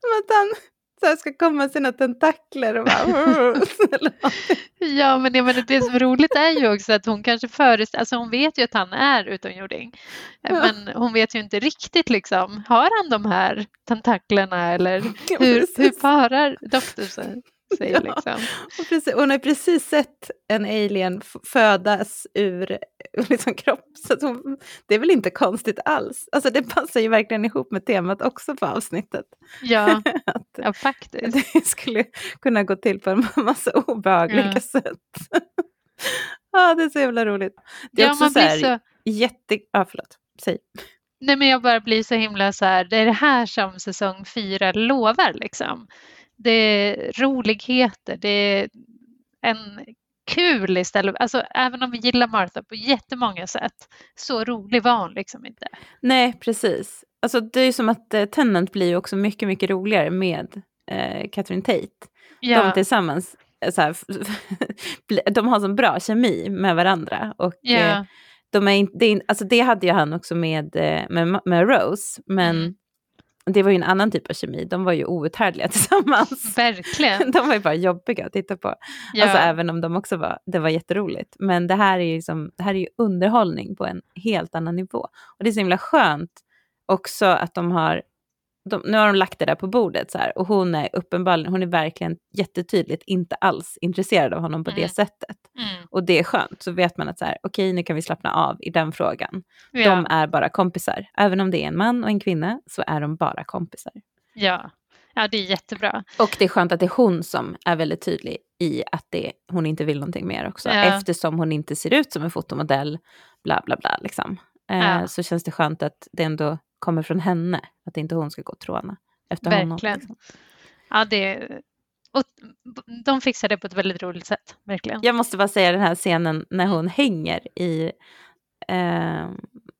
Som att han så här, ska komma sina tentakler och bara... Ja, men jag menar, det som är roligt är ju också att hon kanske föreställer, alltså hon vet ju att han är utomjording. Men hon vet ju inte riktigt liksom, har han de här tentaklerna eller Ja, hur, precis. hur parar doktorn sig? Sig Ja. liksom? Och precis, hon har precis sett en alien födas ur *laughs* liksom, kropp, så att hon, det är väl inte konstigt alls. Alltså det passar ju verkligen ihop med temat också på avsnittet. Ja, *laughs* Att ja, faktiskt. *laughs* det skulle kunna gå till på en massa obehagliga Ja. sätt. Ja, det är så jävla roligt. Det är Ja, också man så här, så, jätte... Ja, förlåt. Säg. nej, men jag bara blir så himla så här, det är det här som säsong fyra lovar liksom. Det är roligheter, det är en kul istället, alltså även om vi gillar Martha på jättemånga sätt, så rolig var hon liksom inte. Nej, precis. Alltså, det är ju som att eh, Tennant blir ju också mycket, mycket roligare med eh, Catherine Tate. De Ja, tillsammans, eh, så här, *laughs* de har så bra kemi med varandra. Och, eh, ja, de är in, det, är, in- alltså, det hade ju han också med, eh, med, med Rose, men Mm. Det var ju en annan typ av kemi. De var ju outhärdliga *laughs* tillsammans. verkligen. *laughs* De var ju bara jobbiga att titta på. Ja, Alltså även om de också var, det var jätteroligt. Men det här är ju, som, det här är ju underhållning på en helt annan nivå. Och det är så himla skönt också att de har, de, nu har de lagt det där på bordet så här. Och hon är uppenbarligen, hon är verkligen jättetydligt inte alls intresserad av honom på det Mm. sättet. mm, Och det är skönt, så vet man att så här, okej nu kan vi slappna av i den frågan. ja, De är bara kompisar. Även om det är en man och en kvinna så är de bara kompisar. ja. ja, det är jättebra. Och det är skönt att det är hon som är väldigt tydlig i att det, hon inte vill någonting mer också. Ja. Eftersom hon inte ser ut som en fotomodell, bla bla bla. Liksom. Eh, Ja. Så känns det skönt att det ändå kommer från henne. Att inte hon ska gå och tråna efter honom. Verkligen. Ja, det, och de fixar det på ett väldigt roligt sätt, verkligen. Jag måste bara säga den här scenen när hon hänger i... Eh,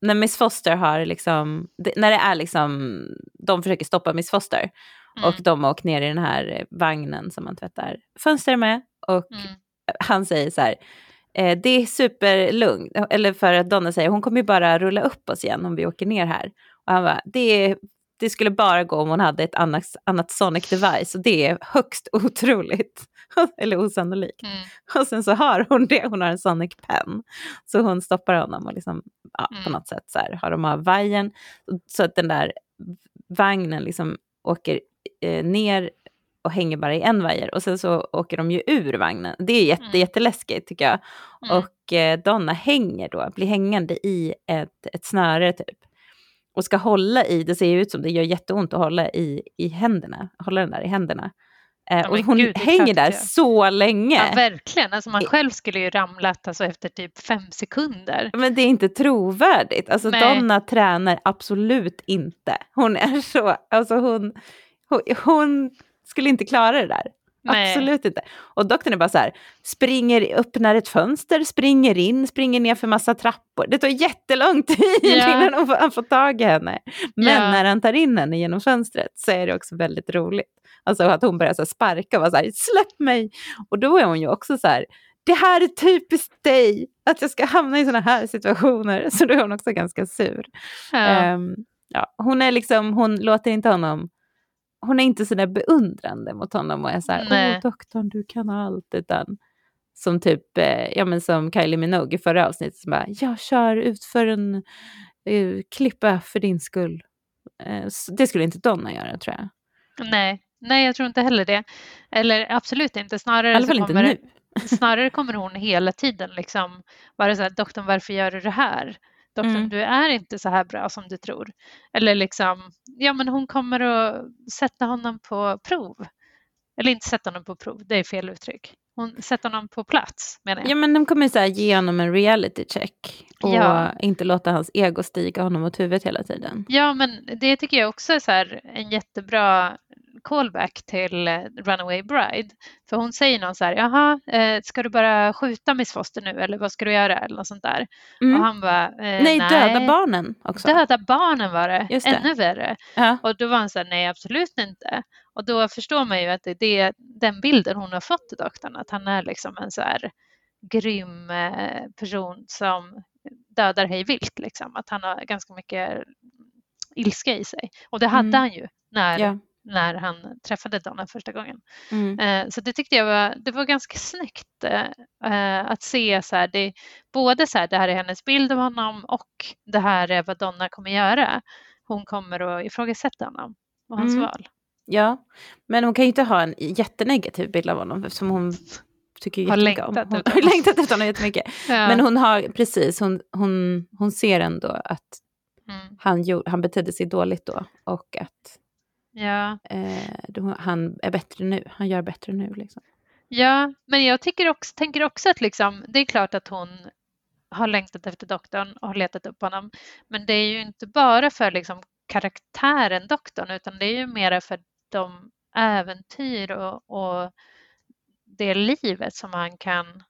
när Miss Foster har liksom... När det är liksom... De försöker stoppa Miss Foster. Mm, Och de har åkt ner i den här vagnen som man tvättar fönster med. Och mm, han säger så här, eh, det är superlugnt, eller för att Donna säger, hon kommer ju bara rulla upp oss igen om vi åker ner här. Och han bara, det, det skulle bara gå om hon hade ett annat, annat Sonic device och det är högst *laughs* otroligt. eller osannolikt. mm, Och sen så har hon det, hon har en Sonic pen. Så hon stoppar honom och liksom, ja, på Mm. något sätt så här, har de av vajern. Så att den där vagnen liksom åker eh, ner och hänger bara i en vajer. Och sen så åker de ju ur vagnen. Det är jätte, Mm. jätteläskigt tycker jag. mm. Och eh, Donna hänger då, blir hängande i ett, ett snöre typ. Och ska hålla i, det ser ju ut som det gör jätteont att hålla i, i händerna, hålla den där i händerna. Eh, Ja, och hon gud, hänger där så länge. Ja, verkligen. Alltså man själv skulle ju ramlat alltså, efter typ fem sekunder. Men det är inte trovärdigt. Alltså Nej. Donna tränar absolut inte. Hon är så, alltså hon, hon, hon skulle inte klara det där. Nej. Absolut inte. Och doktorn är bara så här, springer, öppnar ett fönster, springer in, springer ner för massa trappor. Det tar jättelång *laughs* tid Ja. innan han får tag i henne. Men Ja. när han tar in henne genom fönstret så är det också väldigt roligt. Alltså att hon börjar så sparka och vara så här, släpp mig. Och då är hon ju också så här, det här är typiskt dig, att jag ska hamna i sådana här situationer. *laughs* Så då är hon också ganska sur. Ja. Ehm, ja, hon är liksom, hon låter inte honom, hon är inte sådär beundrande mot honom och är såhär, Nej. åh doktorn du kan allt, utan som typ, eh, ja men som Kylie Minogue i förra avsnittet som bara, jag kör ut för en eh, klippa för din skull. Eh, så det skulle inte Donna göra tror jag. Nej. Nej, jag tror inte heller det. Eller absolut inte. Snarare, I alla så fall inte kommer, nu. snarare kommer hon hela tiden liksom vara så här, doktorn varför gör du det här? Doktorn, Mm. du är inte så här bra som du tror. Eller liksom, ja men hon kommer att sätta honom på prov. eller inte sätta honom på prov, det är fel uttryck. Hon sätter honom på plats menar jag. Ja men de kommer så här, ge honom en reality check och Ja. inte låta hans ego stiga honom åt huvudet hela tiden. Ja, men det tycker jag också är så här, en jättebra callback till eh, Runaway Bride. För hon säger någon så här, jaha, eh, ska du bara skjuta Miss Foster nu eller vad ska du göra eller något sånt där. Mm. Och han bara, eh, nej, döda barnen också. Döda barnen var det, Just det. ännu värre. Ja. Och då var han så här, nej absolut inte. Och då förstår man ju att det är den bilden hon har fått i doktorn, att han är liksom en så här grym eh, person som dödar hej vilt, liksom. att han har ganska mycket ilska i sig. Och det hade Mm. han ju när, Ja. När han träffade Donna första gången. Mm. Eh, Så det tyckte jag var, det var ganska snyggt eh, att se så här, det, både så här, det här är hennes bild av honom och det här är vad Donna kommer göra. Hon kommer att ifrågasätta honom och hans Mm. val. ja, men hon kan ju inte ha en jättenegativ bild av honom eftersom hon tycker ju Har jättemycket om längtat Hon har *laughs* längtat efter honom jättemycket. Ja. Men hon har, precis, hon, hon, hon ser ändå att mm. han, gjorde, han betedde sig dåligt då och att ja. eh, han är bättre nu. Han gör bättre nu. Liksom. ja, men jag tycker också, tänker också att liksom, det är klart att hon har längtat efter doktorn och har letat upp honom. Men det är ju inte bara för liksom, karaktären doktorn utan det är ju mera för de äventyr och, och det livet som han kan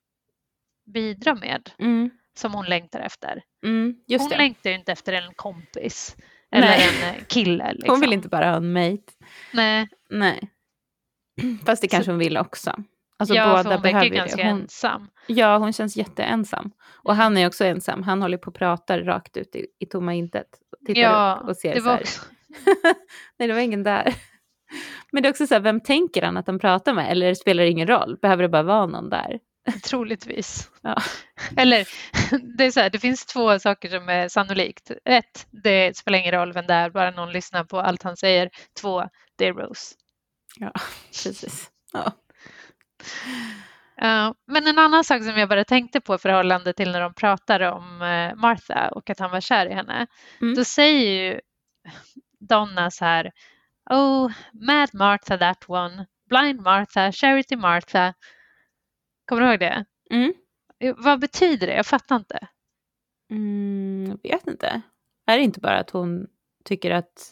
bidra med Mm, som hon längtar efter. mm, hon det. längtar ju inte efter en kompis eller Nej. en eh, kille. Liksom. Hon vill inte bara ha en mate. Nej, Nej. *clears throat* Fast det kanske hon vill också. Alltså ja, för båda hon behöver verkar ganska. Hon, ensam. ja, hon känns jätteensam. Och han är också ensam. Han håller på och pratar rakt ut i, i tomma intet. Tittar Ja, upp och ser det så var här. också, *laughs* Nej, det var ingen där. *laughs* Men det är också så här, vem tänker han att han pratar med? Eller spelar det ingen roll? Behöver det bara vara någon där? Troligtvis. Ja. *laughs* Eller, det, är så här, det finns två saker som är sannolikt. Ett, det spelar ingen roll vem det är, bara någon lyssnar på allt han säger. Två, det är Rose. Ja, *laughs* precis. Ja. Ja, men en annan sak som jag bara tänkte på i förhållande till när de pratar om eh, Martha och att han var kär i henne. Mm. Då säger ju Donna så här Oh, Mad Martha that one, Blind Martha, Charity Martha. Kommer du ihåg det? Mm. Eh, Vad betyder det? Jag fattar inte. Mm, jag vet inte. Är det inte bara att hon tycker att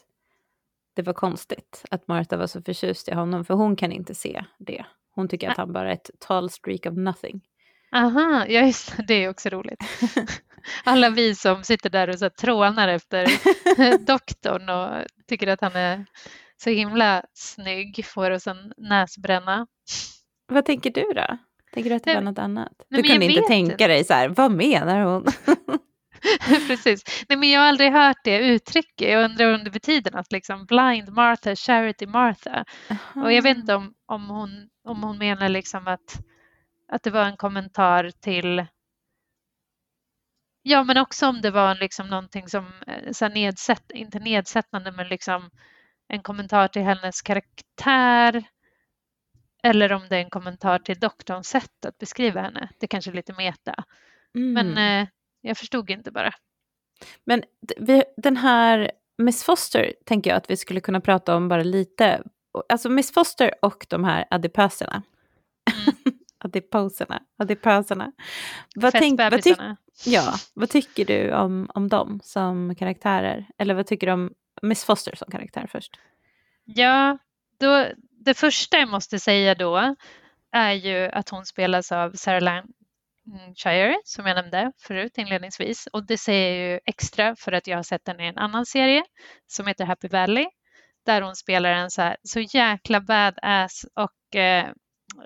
det var konstigt att Martha var så förtjust i honom? För hon kan inte se det. Hon tycker att han bara är ett tall streak of nothing. Aha, ja just det, är också roligt. *laughs* Alla vi som sitter där och så trånar efter *laughs* doktorn och tycker att han är så himla snygg får oss en näsbränna. Vad tänker du då? Tänker du att det var något annat? nej, Du kunde inte tänka inte. dig så här, vad menar hon? *laughs* Precis. Nej, men jag har aldrig hört det uttrycket. Jag undrar om det betyder något, liksom blind Martha, charity Martha. Och jag vet inte om, om, hon, om hon menar liksom att, att det var en kommentar till Ja, men också om det var liksom någonting som eh, så nedsätt, inte nedsättande, men liksom en kommentar till hennes karaktär. Eller om det är en kommentar till doktorns sätt att beskriva henne. Det kanske är lite meta. Mm. Men eh, jag förstod inte bara. Men vi, den här Miss Foster tänker jag att vi skulle kunna prata om bara lite. Alltså Miss Foster och de här adipöserna. Mm. *laughs* Adiposerna. Adipöserna. Vad, tänk, vad, tyck, ja, vad tycker du om, om dem som karaktärer? Eller vad tycker du om Miss Foster som karaktär först? Ja, då, det första jag måste säga då är ju att hon spelas av Sarah Lancashire som jag nämnde förut inledningsvis. Och det säger jag ju extra för att jag har sett henne i en annan serie som heter Happy Valley där hon spelar en så, här, så jäkla badass och eh,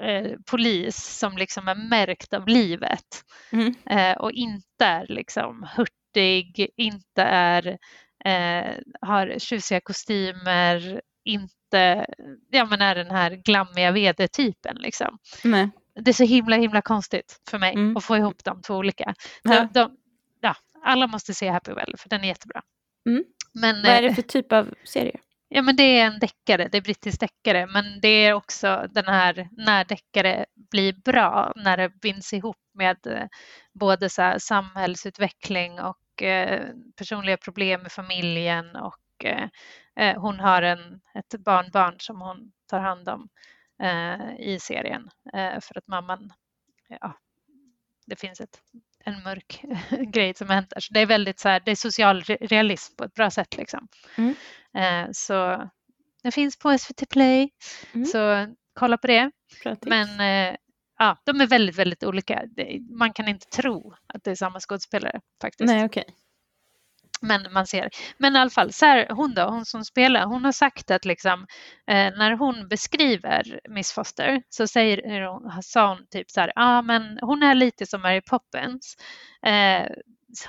eh, polis som liksom är märkt av livet Mm. eh, och inte är liksom hurtig, inte är, eh, har tjusiga kostymer, inte ja, men är den här glammiga vd-typen. Liksom. Nej. Det är så himla himla konstigt för mig Mm. att få ihop de två olika. Ja. De, de, ja, alla måste se Happy Well för den är jättebra. Mm. Men, Vad är eh, det för typ av serie? Ja, men det är en deckare, det är brittisk deckare, men det är också den här när deckare blir bra, när det binds ihop med eh, både så samhällsutveckling och eh, personliga problem i familjen och eh, eh, hon har en, ett barnbarn som hon tar hand om. eh, i serien eh, för att mamman, ja, det finns ett, en mörk *laughs* grej som händer. Så det är väldigt så här, det är social realism på ett bra sätt liksom. Mm. Eh, så det finns på SVT Play, Mm. så kolla på det. Bra tips. Men ja, de är väldigt, väldigt olika. Man kan inte tro att det är samma skådespelare faktiskt. Nej, okej. Men man ser. Men i alla fall, så här, hon då, hon som spelar, hon har sagt att liksom, eh, när hon beskriver Miss Foster så säger eh, hon, sa hon typ så här, ja ah, men hon är lite som Mary Poppins. Eh,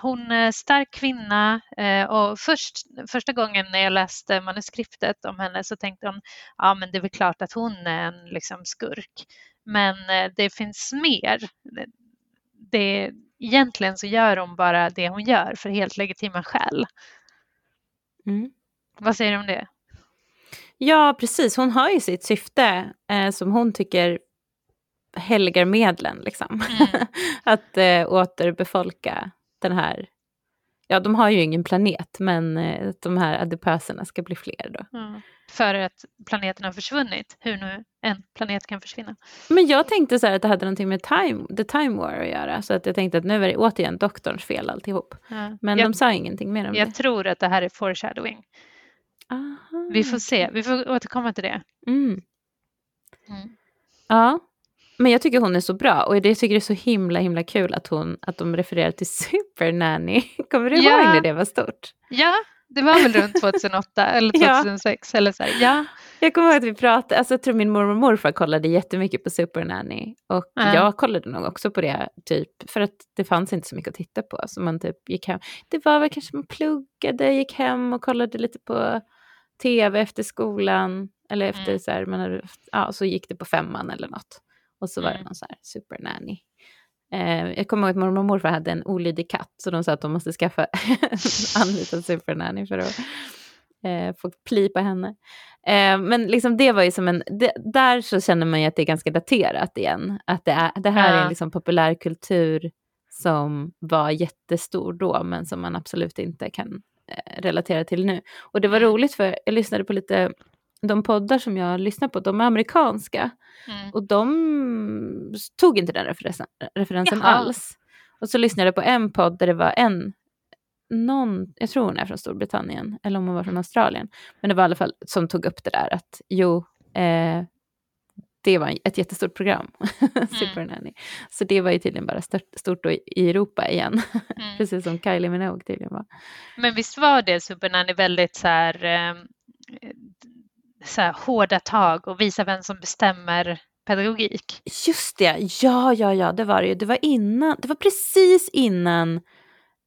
hon är stark kvinna eh, och först, första gången när jag läste manuskriptet om henne så tänkte hon, ja men det är väl klart att hon är en liksom, skurk. Men eh, det finns mer. Det, egentligen så gör hon bara det hon gör för helt legitima skäl. Mm. Vad säger du om det? Ja, precis. Hon har ju sitt syfte eh, som hon tycker helgar medlen. Liksom. Mm. *laughs* att eh, återbefolka den här... Ja, de har ju ingen planet, men eh, de här adipöserna ska bli fler då. Mm. För att planeten har försvunnit, hur nu en planet kan försvinna. Men jag tänkte så här att det hade någonting med time, the time war att göra. Så att jag tänkte att nu är det återigen doktorns fel alltihop. Ja. Men jag, de sa ingenting mer om jag det. tror att det här är foreshadowing. Aha. Vi får se, vi får återkomma till det. Mm. Mm. Ja, men jag tycker hon är så bra och jag tycker det är så himla himla kul att, hon, att de refererar till *laughs* Super Nanny. Kommer du Ja. ihåg när det var stort? Ja, det var väl runt 2008 eller Ja. 2006 eller så här. Ja, Jag kommer ihåg att vi pratade, alltså jag tror min mormor och morfar kollade jättemycket på Super Nanny. Och Ja. jag kollade nog också på det, typ, för att det fanns inte så mycket att titta på. Så man typ gick hem. Det var väl kanske man pluggade, gick hem och kollade lite på tv efter skolan. Eller efter Mm. så här, man hade, ja, så gick det på femman eller något. Och så var det Mm. någon så här Super Nanny. Eh, jag kommer ihåg att mormor och morfar hade en olydig katt, så de sa att de måste skaffa *laughs* anlita Super Nanny för att eh, få pli på henne. Eh, men liksom det var ju som en, det, där så känner man ju att det är ganska daterat igen. Att det, är, det här är Ja. en liksom populärkultur som var jättestor då, men som man absolut inte kan eh, relatera till nu. Och det var roligt för jag lyssnade på lite, de poddar som jag lyssnar på, de är amerikanska. mm. Och de tog inte den referensen, referensen alls. Och så lyssnade jag på en podd där det var en, någon, jag tror hon är från Storbritannien, eller om hon var från Australien. Men det var i alla fall som tog upp det där att jo, eh, det var ett jättestort program, *laughs* Super Nanny. Så det var ju tydligen bara stort, stort i Europa igen, Mm. *laughs* precis som Kylie Minogue tydligen var. Men visst var det Supernanny väldigt så här, eh, så här hårda tag och visa vem som bestämmer pedagogik? Just det, ja, ja, ja, det var det ju. Det var innan, det var precis innan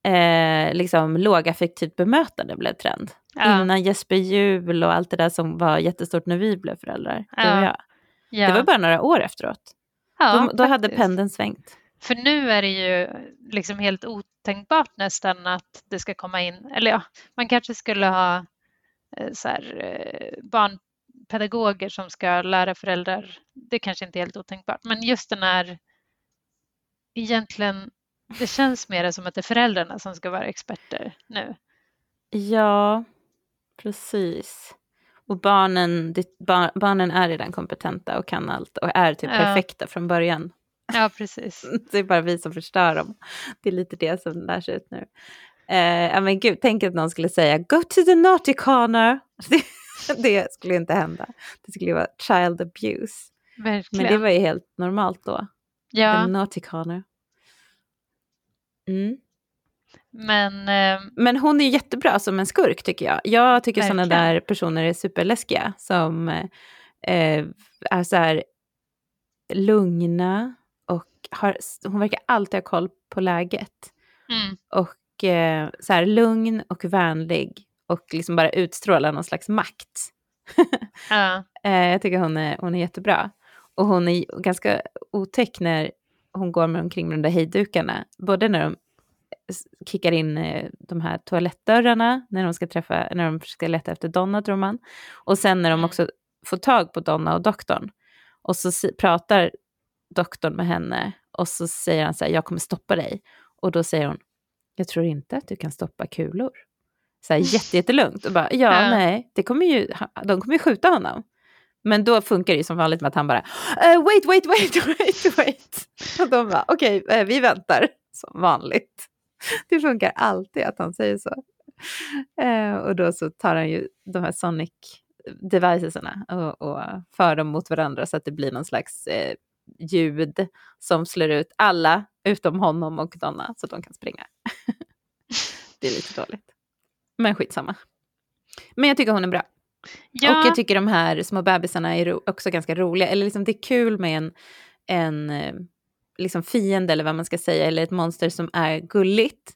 eh, liksom lågaffektivt bemötande blev trend. Ja, Innan Jesper Juhl och allt det där som var jättestort när vi blev föräldrar. Det, Ja, var jag. ja. det var bara några år efteråt. ja, då då hade pendeln svängt. För nu är det ju liksom helt otänkbart nästan att det ska komma in, eller ja, man kanske skulle ha så här, eh, barnpedagoger som ska lära föräldrar. Det kanske inte är helt otänkbart, men just den här egentligen, det känns mer som att det är föräldrarna som ska vara experter nu. Ja, precis. Och barnen, bar, barnen är redan kompetenta och kan allt och är typ Ja. perfekta från början. Ja, precis. *laughs* Det är bara vi som förstör dem. Det är lite det som lär sig ut nu. Eh, men gud, tänk att någon skulle säga go to the naughty corner. Det, *laughs* det skulle inte hända. Det skulle vara child abuse. Verkligen. Men det var ju helt normalt då. ja, The naughty corner. Mm. men eh, Men hon är jättebra som en skurk tycker jag. Jag tycker sådana där personer är superläskiga. Som eh, är så här lugna och har, hon verkar alltid ha koll på läget. mm, och eh, så här lugn och vänlig och liksom bara utstrålar någon slags makt. *laughs* ja, Eh, jag tycker hon är, hon är jättebra. Och hon är ganska otäck när hon går med omkring med de där hejddukarna. Både när de kickar in eh, de här toalettdörrarna, när de ska träffa, när de ska leta efter Donna tror man. Och sen när de Mm. också får tag på Donna och doktorn. Och så pratar doktorn med henne och så säger han så här, jag kommer stoppa dig. Och då säger hon, jag tror inte att du kan stoppa kulor. Så här jätte, *laughs* jättelugnt. Och bara, ja, Ja. nej, det kommer ju, de kommer ju skjuta honom. Men då funkar det ju som vanligt med att han bara uh, wait, wait, wait, *laughs* wait, wait. Och de bara okej, okay, uh, vi väntar som vanligt. Det funkar alltid att han säger så. Uh, och då så tar han ju de här Sonic devicesarna och, och för dem mot varandra så att det blir någon slags eh, ljud som slår ut alla utom honom och Donna så att de kan springa. *laughs* det är lite dåligt. Men skitsamma. Men jag tycker hon är bra. Ja. Och jag tycker de här små bebisarna är också ganska roliga. Eller liksom det är kul med en, en eh, liksom fiende eller vad man ska säga, eller ett monster som är gulligt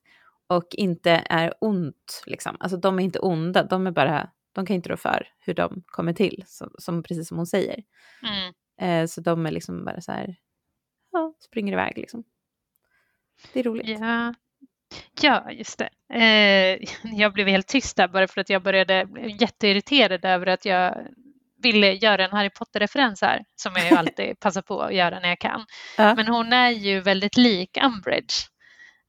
och inte är ont. Liksom. Alltså de är inte onda, de är bara, de kan inte rå för hur de kommer till, som, som precis som hon säger. Mm. Eh, så de är liksom bara så här, ja, springer iväg liksom. Det är roligt. Ja, Ja, just det. Eh, *laughs* jag blev helt tyst där bara för att jag började bli jätteirriterad över att jag ville göra en Harry Potter-referens här, som jag ju *laughs* alltid passar på att göra när jag kan. Ja. Men hon är ju väldigt lik Umbridge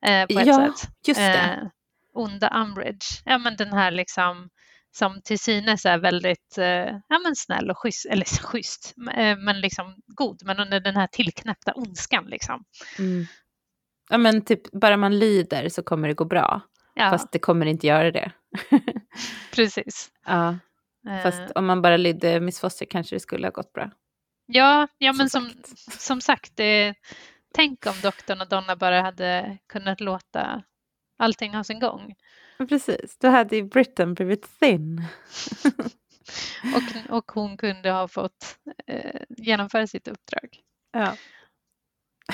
eh, på ett ja, sätt. just det. Eh, onda Umbridge. Ja, men den här liksom som till synes är väldigt eh, ja, men snäll och schysst, eller schysst, eh, men liksom god, men under den här tillknäppta ondskan liksom. Mm. Ja men typ bara man lyder så kommer det gå bra. Ja. Fast det kommer inte göra det. *laughs* Precis. Ja. Fast uh. om man bara lydde Miss Foster kanske det skulle ha gått bra. Ja, ja men som, som, som sagt, det, tänk om doktorn och Donna bara hade kunnat låta allting ha sin gång. Precis, då hade ju Britain blivit thin. *laughs* och, och hon kunde ha fått eh, genomföra sitt uppdrag. Ja.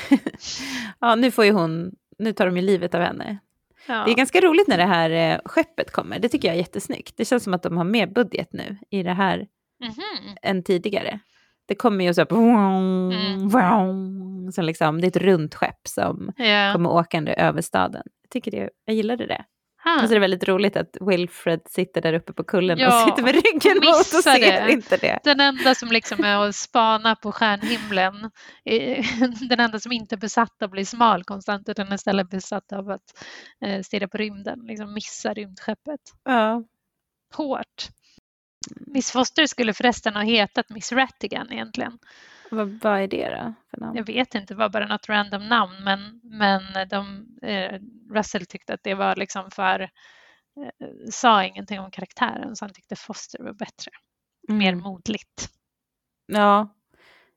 *laughs* ja, nu får ju hon, nu tar de ju livet av henne. Ja. Det är ganska roligt när det här eh, skeppet kommer, det tycker jag är jättesnyggt. Det känns som att de har mer budget nu i det här mm -hmm. än tidigare. Det kommer ju så här, mm. vroom, liksom, det är ett runt skepp som yeah. kommer åkande över staden. Jag, tycker det, jag gillade det. Ah. Och så är det väldigt roligt att Wilfred sitter där uppe på kullen ja, och sitter med ryggen mot och ser det. inte det. Den enda som liksom är och spana på stjärnhimlen, *laughs* den enda som inte är besatt av att bli smal konstant utan istället besatt av att eh, stirra på rymden, liksom missa rymdskeppet. Ja. Hårt. Miss Foster skulle förresten ha hetat Miss Rattigan egentligen. Vad, vad är det då? För namn? Jag vet inte, det var bara något random namn men, men de, eh, Russell tyckte att det var liksom för, eh, sa ingenting om karaktären så han tyckte Foster var bättre. Mm. Mer modligt. Ja.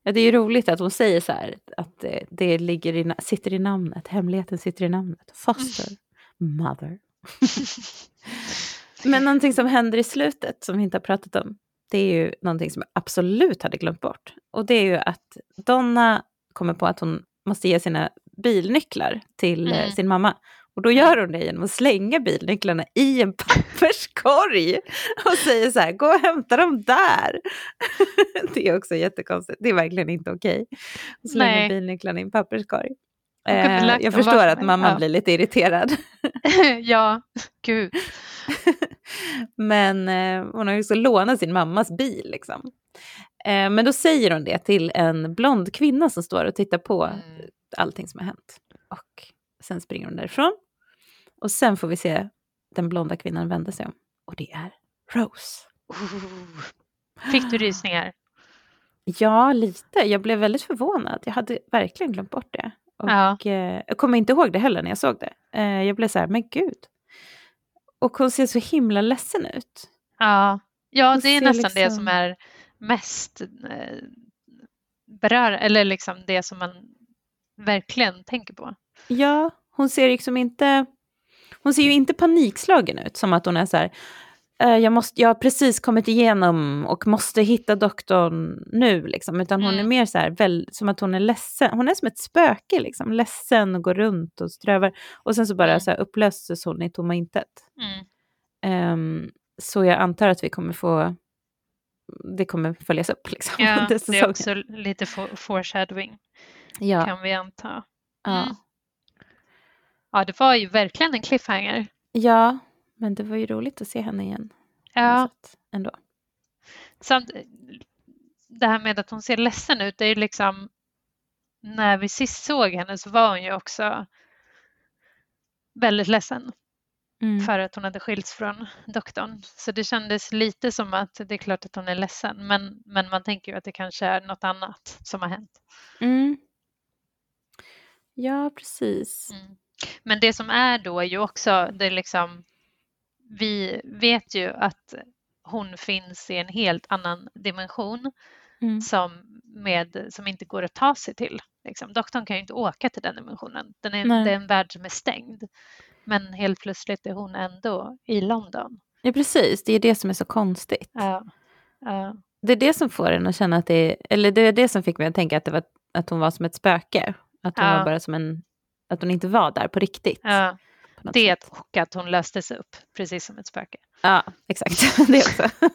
ja, det är ju roligt att hon säger så här att det, det ligger i, sitter i namnet, hemligheten sitter i namnet. Foster, mother. *laughs* men någonting som händer i slutet som vi inte har pratat om det är ju någonting som jag absolut hade glömt bort. Och det är ju att Donna kommer på att hon måste ge sina bilnycklar till eh, mm. sin mamma. Och då gör hon det genom att slänga bilnycklarna i en *laughs* papperskorg och säger så här, gå och hämta dem där. *laughs* det är också jättekonstigt, det är verkligen inte okej okay. slänga bilnycklarna i en papperskorg. Eh, jag förstår att mamma ja. blir lite irriterad. *laughs* ja, gud. *laughs* Men eh, hon har ju så lånat sin mammas bil liksom. Eh, men då säger hon det till en blond kvinna som står och tittar på mm. allting som har hänt. Och sen springer hon därifrån. Och sen får vi se den blonda kvinnan vända sig om. Och det är Rose. Oh. Fick du rysningar? Ja, lite. Jag blev väldigt förvånad. Jag hade verkligen glömt bort det. Och, ja. eh, jag kommer inte ihåg det heller när jag såg det. Eh, jag blev så här, men gud. Och hon ser så himla ledsen ut. Ja, ja hon det är nästan liksom... det som är mest eh, berör, eller liksom det som man verkligen tänker på. Ja, hon ser liksom inte, hon ser ju inte panikslagen ut, som att hon är så här, jag, måste, jag har precis kommit igenom och måste hitta doktorn nu. Liksom. Utan hon mm. är mer så här, väl, som att hon är ledsen. Hon är som ett spöke, liksom. ledsen och går runt och strövar. Och sen så bara mm. så här, upplöses hon i tomma intet. Mm. Um, så jag antar att vi kommer få, det kommer följas upp. Liksom, *laughs* ja, det är också lite foreshadowing, ja. kan vi anta. Ja. Mm. ja, det var ju verkligen en cliffhanger. Ja, men det var ju roligt att se henne igen. Ja. Ändå. Samt, det här med att hon ser ledsen ut, det är ju liksom när vi sist såg henne så var hon ju också väldigt ledsen. Mm. för att hon hade skilts från doktorn. Så det kändes lite som att det är klart att hon är ledsen men, men man tänker ju att det kanske är något annat som har hänt. Mm. Ja, precis. Mm. Men det som är då är ju också, det är liksom, vi vet ju att hon finns i en helt annan dimension Mm. som, med, som inte går att ta sig till. Liksom. Doktorn kan ju inte åka till den dimensionen. Den är, Nej. det är en värld som är stängd. Men helt plötsligt är hon ändå i London. Ja, precis. Det är det som är så konstigt. Ja. Ja. Det är det som får en att känna att det är, eller det är det som fick mig att tänka att, det var, att hon var som ett spöke. Att hon Ja. var bara som en, att hon inte var där på riktigt. Ja. Det och att hon löstes upp, precis som ett spöke. Ja, exakt. *laughs* det också.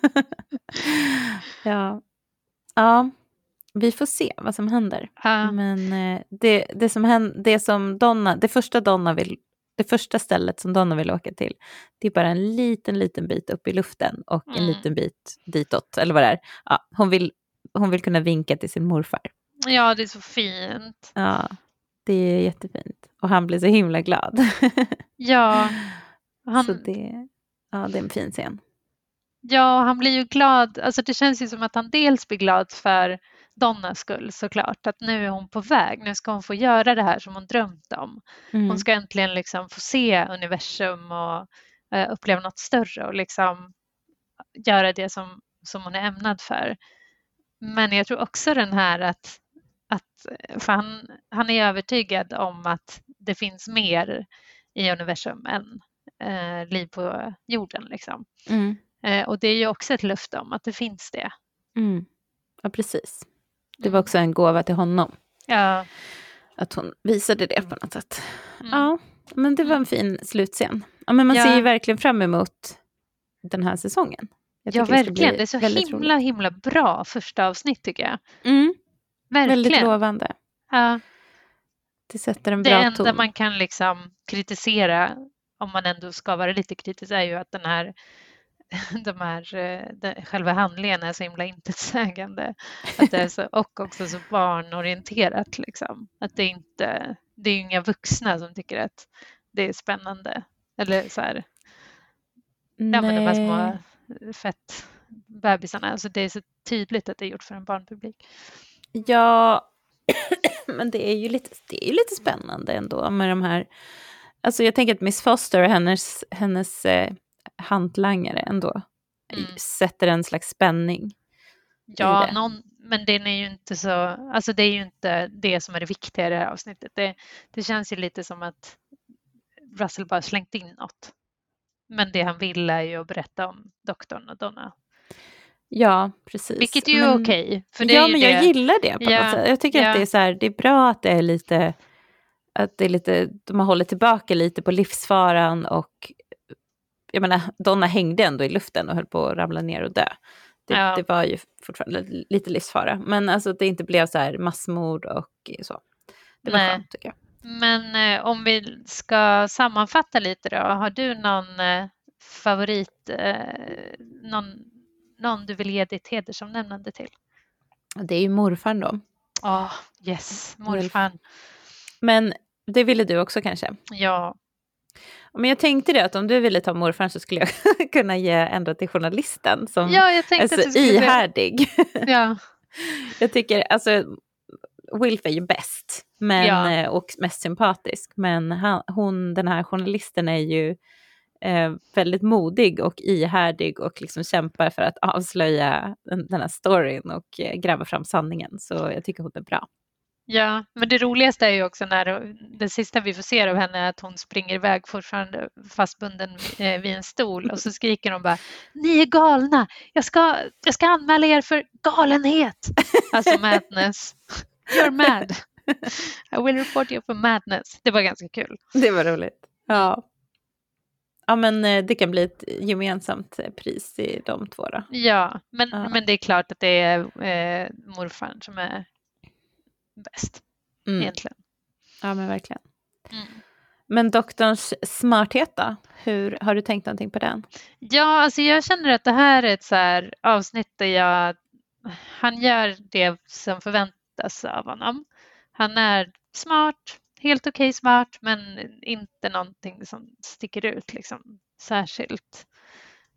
*laughs* ja. ja, vi får se vad som händer. Ja. Men eh, det, det, som händer, det som Donna, det första Donna vill, det första stället som Donna vill åka till, det är bara en liten, liten bit upp i luften och en Mm. liten bit ditåt, eller vad det är. Ja, hon, vill, hon vill kunna vinka till sin morfar. ja, det är så fint. Ja, det är jättefint. Och han blir så himla glad. *laughs* Ja, han, Så det, ja, det är en fin scen. ja, han blir ju glad. Alltså det känns ju som att han dels blir glad för Donnas skull såklart, att nu är hon på väg. Nu ska hon få göra det här som hon drömt om. Mm. Hon ska äntligen liksom få se universum och eh, uppleva något större och liksom göra det som, som hon är ämnad för. Men jag tror också den här att, att för han, han är övertygad om att det finns mer i universum än eh, liv på jorden. Liksom. Mm. Eh, och det är ju också ett löfte om att det finns det. Mm. Ja, precis. Det var också en gåva till honom. Ja, Att hon visade det på något sätt. mm. Ja, men det var en fin slutscen. Ja, men man Ja. ser ju verkligen fram emot den här säsongen. Jag ja verkligen. bli Det är så himla, himla bra första avsnitt tycker jag. Mm, Verkligen. väldigt lovande. Ja. Det sätter en Det bra enda ton. man kan liksom kritisera, om man ändå ska vara lite kritisk, är ju att den här, *laughs* de här eh, den, själva handlingen är så himla intetsägande. Att det är så, *laughs* och också så barnorienterat. Liksom. Att det, inte, det är inga vuxna som tycker att det är spännande. Eller så här, ja, men de här små Nej. fett bebisarna. Alltså det är så tydligt att det är gjort för en barnpublik. Ja, *clears throat* men det är ju lite, det är ju lite spännande ändå med de här... Alltså jag tänker att Miss Foster och hennes, hennes eh, hantlangare ändå Mm. sätter en slags spänning. Ja, någon, men den är ju inte så, alltså det är ju inte det som är det viktiga i det här avsnittet. Det, det känns ju lite som att Russell bara slängt in något. Men det han vill är ju att berätta om doktorn och Donna. Ja, precis. Vilket är ju Men- okej. är ja, men jag det. gillar det på Ja, något sätt. Jag tycker ja. att det är, så här, det är bra att det är lite, att det är lite, de har hållit tillbaka lite på livsfaran och jag menar, Donna hängde ändå i luften och höll på att ramla ner och dö. Det, Ja. det var ju fortfarande lite livsfara, men alltså att det inte blev så här massmord och så. Det var Nej. skönt tycker jag. Men eh, om vi ska sammanfatta lite då. Har du någon eh, favorit, eh, någon, någon du vill ge ditt hedersomnämnande till? Det är ju morfar då. Ja, yes, morfar. Men det ville du också kanske? Ja, Men jag tänkte det att om du ville ta morfar så skulle jag *laughs* kunna ge ändå till journalisten som ja jag tänkte är att så säga- ihärdig. *laughs* Ja, jag tycker, alltså Wilf är ju bäst men, Ja. eh, och mest sympatisk. Men han, hon, den här journalisten är ju eh, väldigt modig och ihärdig och liksom kämpar för att avslöja den, den här storyn och eh, gräva fram sanningen. Så jag tycker hon är bra. ja, men det roligaste är ju också när det sista vi får se av henne är att hon springer iväg fortfarande fastbunden eh, vid en stol och så skriker hon bara Ni är galna! Jag ska, jag ska anmäla er för galenhet! Alltså madness. *laughs* You're mad. I will report you for madness. Det var ganska kul. Det var roligt. Ja. Ja men eh, det kan bli ett gemensamt eh, pris i de två då. Ja, men, Ja. men det är klart att det är eh, morfar som är bäst Mm. egentligen. Ja men verkligen. Mm. Men doktorns smarthet då? Hur, har du tänkt någonting på den? Ja, alltså jag känner att det här är ett så avsnitt där jag, han gör det som förväntas av honom. Han är smart, helt okej okay smart men inte någonting som sticker ut liksom, särskilt,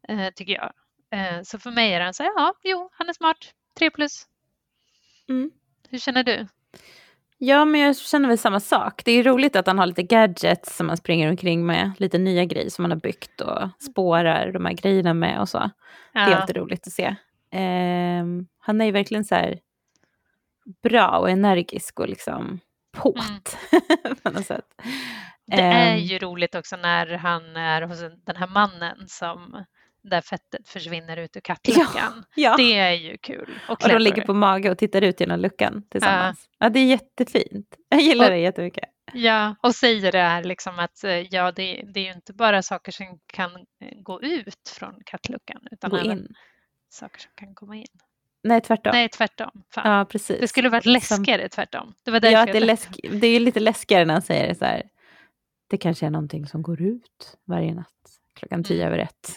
eh, tycker jag. Eh, så för mig är han så här, ja, jo, han är smart, tre plus. Mm. Hur känner du? Ja, men jag känner väl samma sak. Det är roligt att han har lite gadgets som han springer omkring med. Lite nya grejer som han har byggt och spårar de här grejerna med och så. Ja. Det är alltid roligt att se. Eh, han är ju verkligen så här bra och energisk och liksom påt mm. *laughs* på något sätt. Det är ehm. ju roligt också när han är hos den här mannen som där fettet försvinner ut ur kattluckan. *laughs* Ja, ja. Det är ju kul. Och, och de ligger på mage och tittar ut genom luckan tillsammans. Ja, ja det är jättefint. Jag gillar och, det jättemycket. Ja, och säger det här liksom att eh, ja, det, det är ju inte bara saker som kan eh, gå ut från kattluckan utan gå även in. saker som kan komma in. Nej, tvärtom. Nej, tvärtom. Fan. Ja, precis. Det skulle varit läskigare tvärtom. Det var ja, det är, läsk det är lite läskigare när han säger så här. Det kanske är någonting som går ut varje natt klockan tio mm. över ett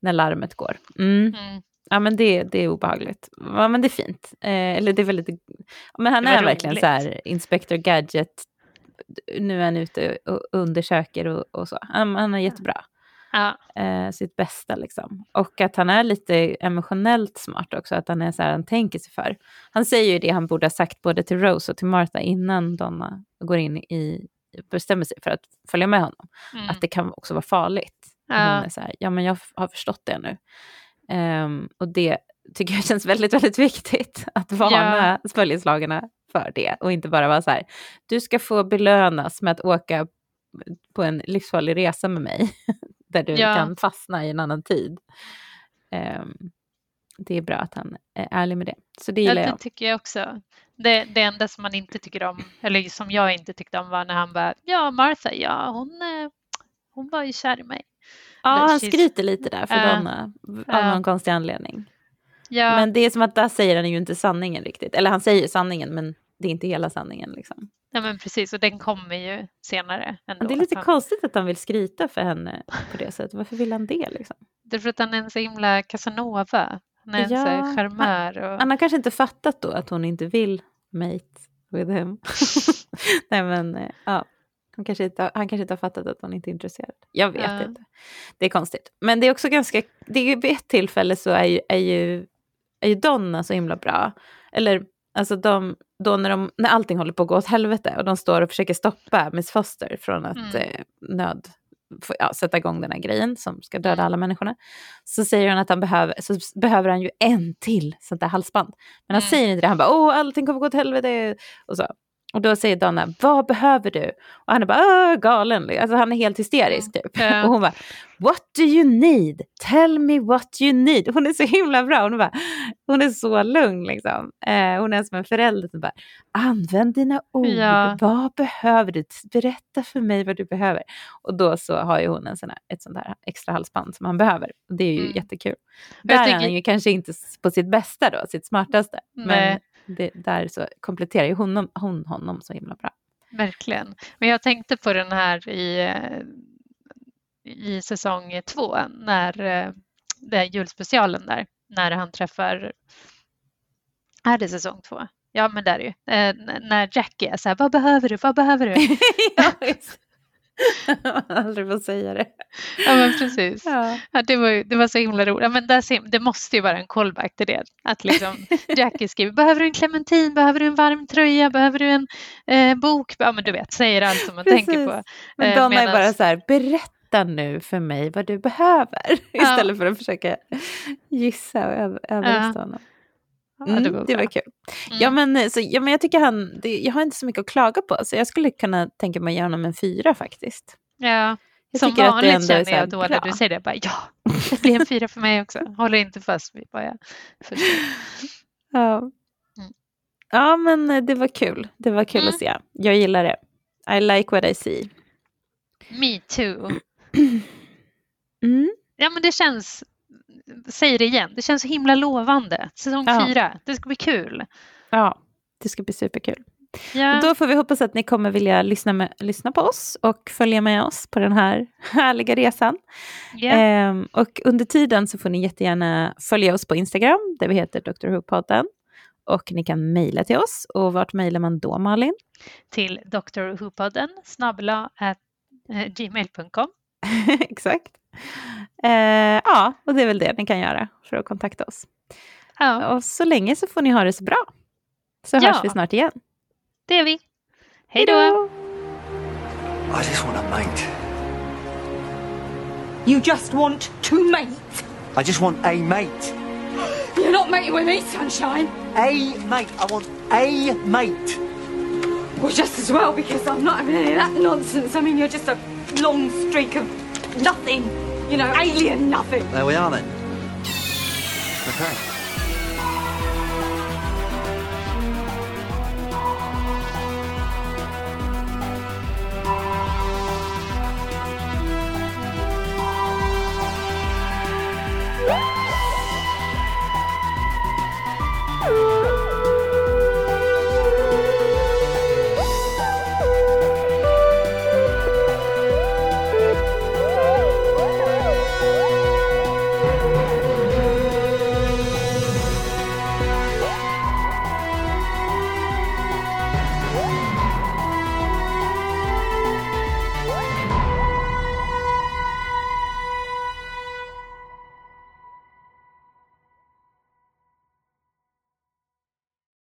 när larmet går. Mm. Mm. Ja men det, det är obehagligt. Ja men det är fint. Eh, eller det är väldigt... Men han är roligt. verkligen så här Inspector Gadget. Nu är han ute och undersöker och, och så. Han, han är jättebra. Ja. Eh, sitt bästa liksom. Och att han är lite emotionellt smart också. Att han är så här, han tänker sig för. Han säger ju det han borde ha sagt både till Rose och till Martha innan Donna går in i, bestämmer sig för att följa med honom. Mm. Att det kan också vara farligt. Ja. Hon är så här, ja men jag har förstått det nu. Um, och det tycker jag *laughs* känns väldigt, väldigt viktigt. Att varna ja. följeslagarna för det. Och inte bara vara så här, du ska få belönas med att åka på en livsfarlig resa med mig. *laughs* där du ja. kan fastna i en annan tid. Um, det är bra att han är ärlig med det. Så det gillar ja, jag. Det tycker jag också. Det, det enda som man inte tycker om, eller som jag inte tyckte om var när han bara, ja Martha, ja hon, eh, hon var ju kär i mig. Ja, han skryter lite där för uh, Donna av uh. någon konstig anledning. Ja. Men det är som att där säger han ju inte sanningen riktigt. Eller han säger sanningen men det är inte hela sanningen. Liksom. Ja men precis och den kommer ju senare. Ändå. Det är lite konstigt att han vill skryta för henne på det sättet. Varför vill han det? Liksom? Det är för att han är en så himla Casanova. Han är ja, en charmör. Och... Han har kanske inte fattat då att hon inte vill mate with him. *laughs* Nej men eh, ja. Han kanske, inte, han kanske inte har fattat att hon inte är intresserad. Jag vet ja. inte. Det är konstigt. Men det är också ganska, det är vid ett tillfälle så är ju, är ju, är ju Donna så himla bra. Eller alltså de, då när, de, när allting håller på att gå åt helvete och de står och försöker stoppa Miss Foster från att mm. eh, nöd, få, ja, sätta igång den här grejen som ska döda mm. alla människorna. Så säger han att han behöver, så behöver han ju en till sånt där halsband. Men han mm. säger inte det, han bara åh allting kommer gå åt helvete. Och så. Och då säger Donna, vad behöver du? Och han är bara, galen. Alltså han är helt hysterisk typ. Ja. *laughs* Och hon bara, what do you need? Tell me what you need. Hon är så himla bra. Hon, bara, hon är så lugn liksom. Eh, hon är som en förälder som bara, använd dina ord. Ja. Vad behöver du? Berätta för mig vad du behöver. Och då så har ju hon en sån här, ett sånt här extra halsband som han behöver. Det är ju mm. jättekul. Där är han ju kanske inte på sitt bästa då, sitt smartaste. Nej. Men det, där så kompletterar ju hon, hon honom så himla bra. Verkligen. Men jag tänkte på den här i, i säsong två när eh, det är julspecialen där, när han träffar, är det säsong två? Ja men det är ju. Eh, när Jackie är så här, vad behöver du, vad behöver du? *laughs* ja, *laughs* aldrig få säga det. Ja men precis. Ja. ja det, var, det var så himla roligt. Ja, men där, det måste ju vara en callback till det. Att liksom *laughs* Jackie skriver, behöver du en clementin, behöver du en varm tröja, behöver du en eh, bok? Ja men du vet, säger allt som man precis. tänker på. Men eh, Donna medans... är bara så här, berätta nu för mig vad du behöver. *laughs* Istället för att försöka gissa och överrösta ja. honom. Mm, det, var, det var kul. Mm. Ja, men, så, ja, men jag tycker han, det, jag har inte så mycket att klaga på, så jag skulle kunna tänka mig att ge honom en fyra faktiskt. Ja, jag som vanligt känner jag då när du säger det, bara, ja, det blir en fyra för mig också. Håller inte fast vid vad jag. *laughs* Ja. Mm. ja, men eh, det var kul. Det var kul att mm. se. Jag gillar det. I like what I see. Me too. *clears throat* Mm. Ja, men det känns säger det igen, det känns så himla lovande. Säsong ja. fyra, det ska bli kul. Ja, det ska bli superkul. Ja. Och då får vi hoppas att ni kommer vilja lyssna, med, lyssna på oss och följa med oss på den här *laughs* härliga resan. Yeah. Ehm, och under tiden så får ni jättegärna följa oss på Instagram, där vi heter Dr. Who-podden. Och ni kan mejla till oss. Och vart mejlar man då, Malin? Till drwhopodden snabbla eh, gmail.com. *laughs* Exakt. *laughs* Eh, ja, och det är väl det ni kan göra för att kontakta oss. Ja, Och så länge så får ni ha det så bra. Så Ja. hörs vi snart igen. det är vi. Hej då! I just want a mate. You just want to mate. I just want a mate. *gasps* You're not mating with me, sunshine. A mate. I want a mate. Well, just as well, because I'm not having any of that nonsense. I mean, you're just a long streak of nothing. You know, alien nothing. There we are then. Okay.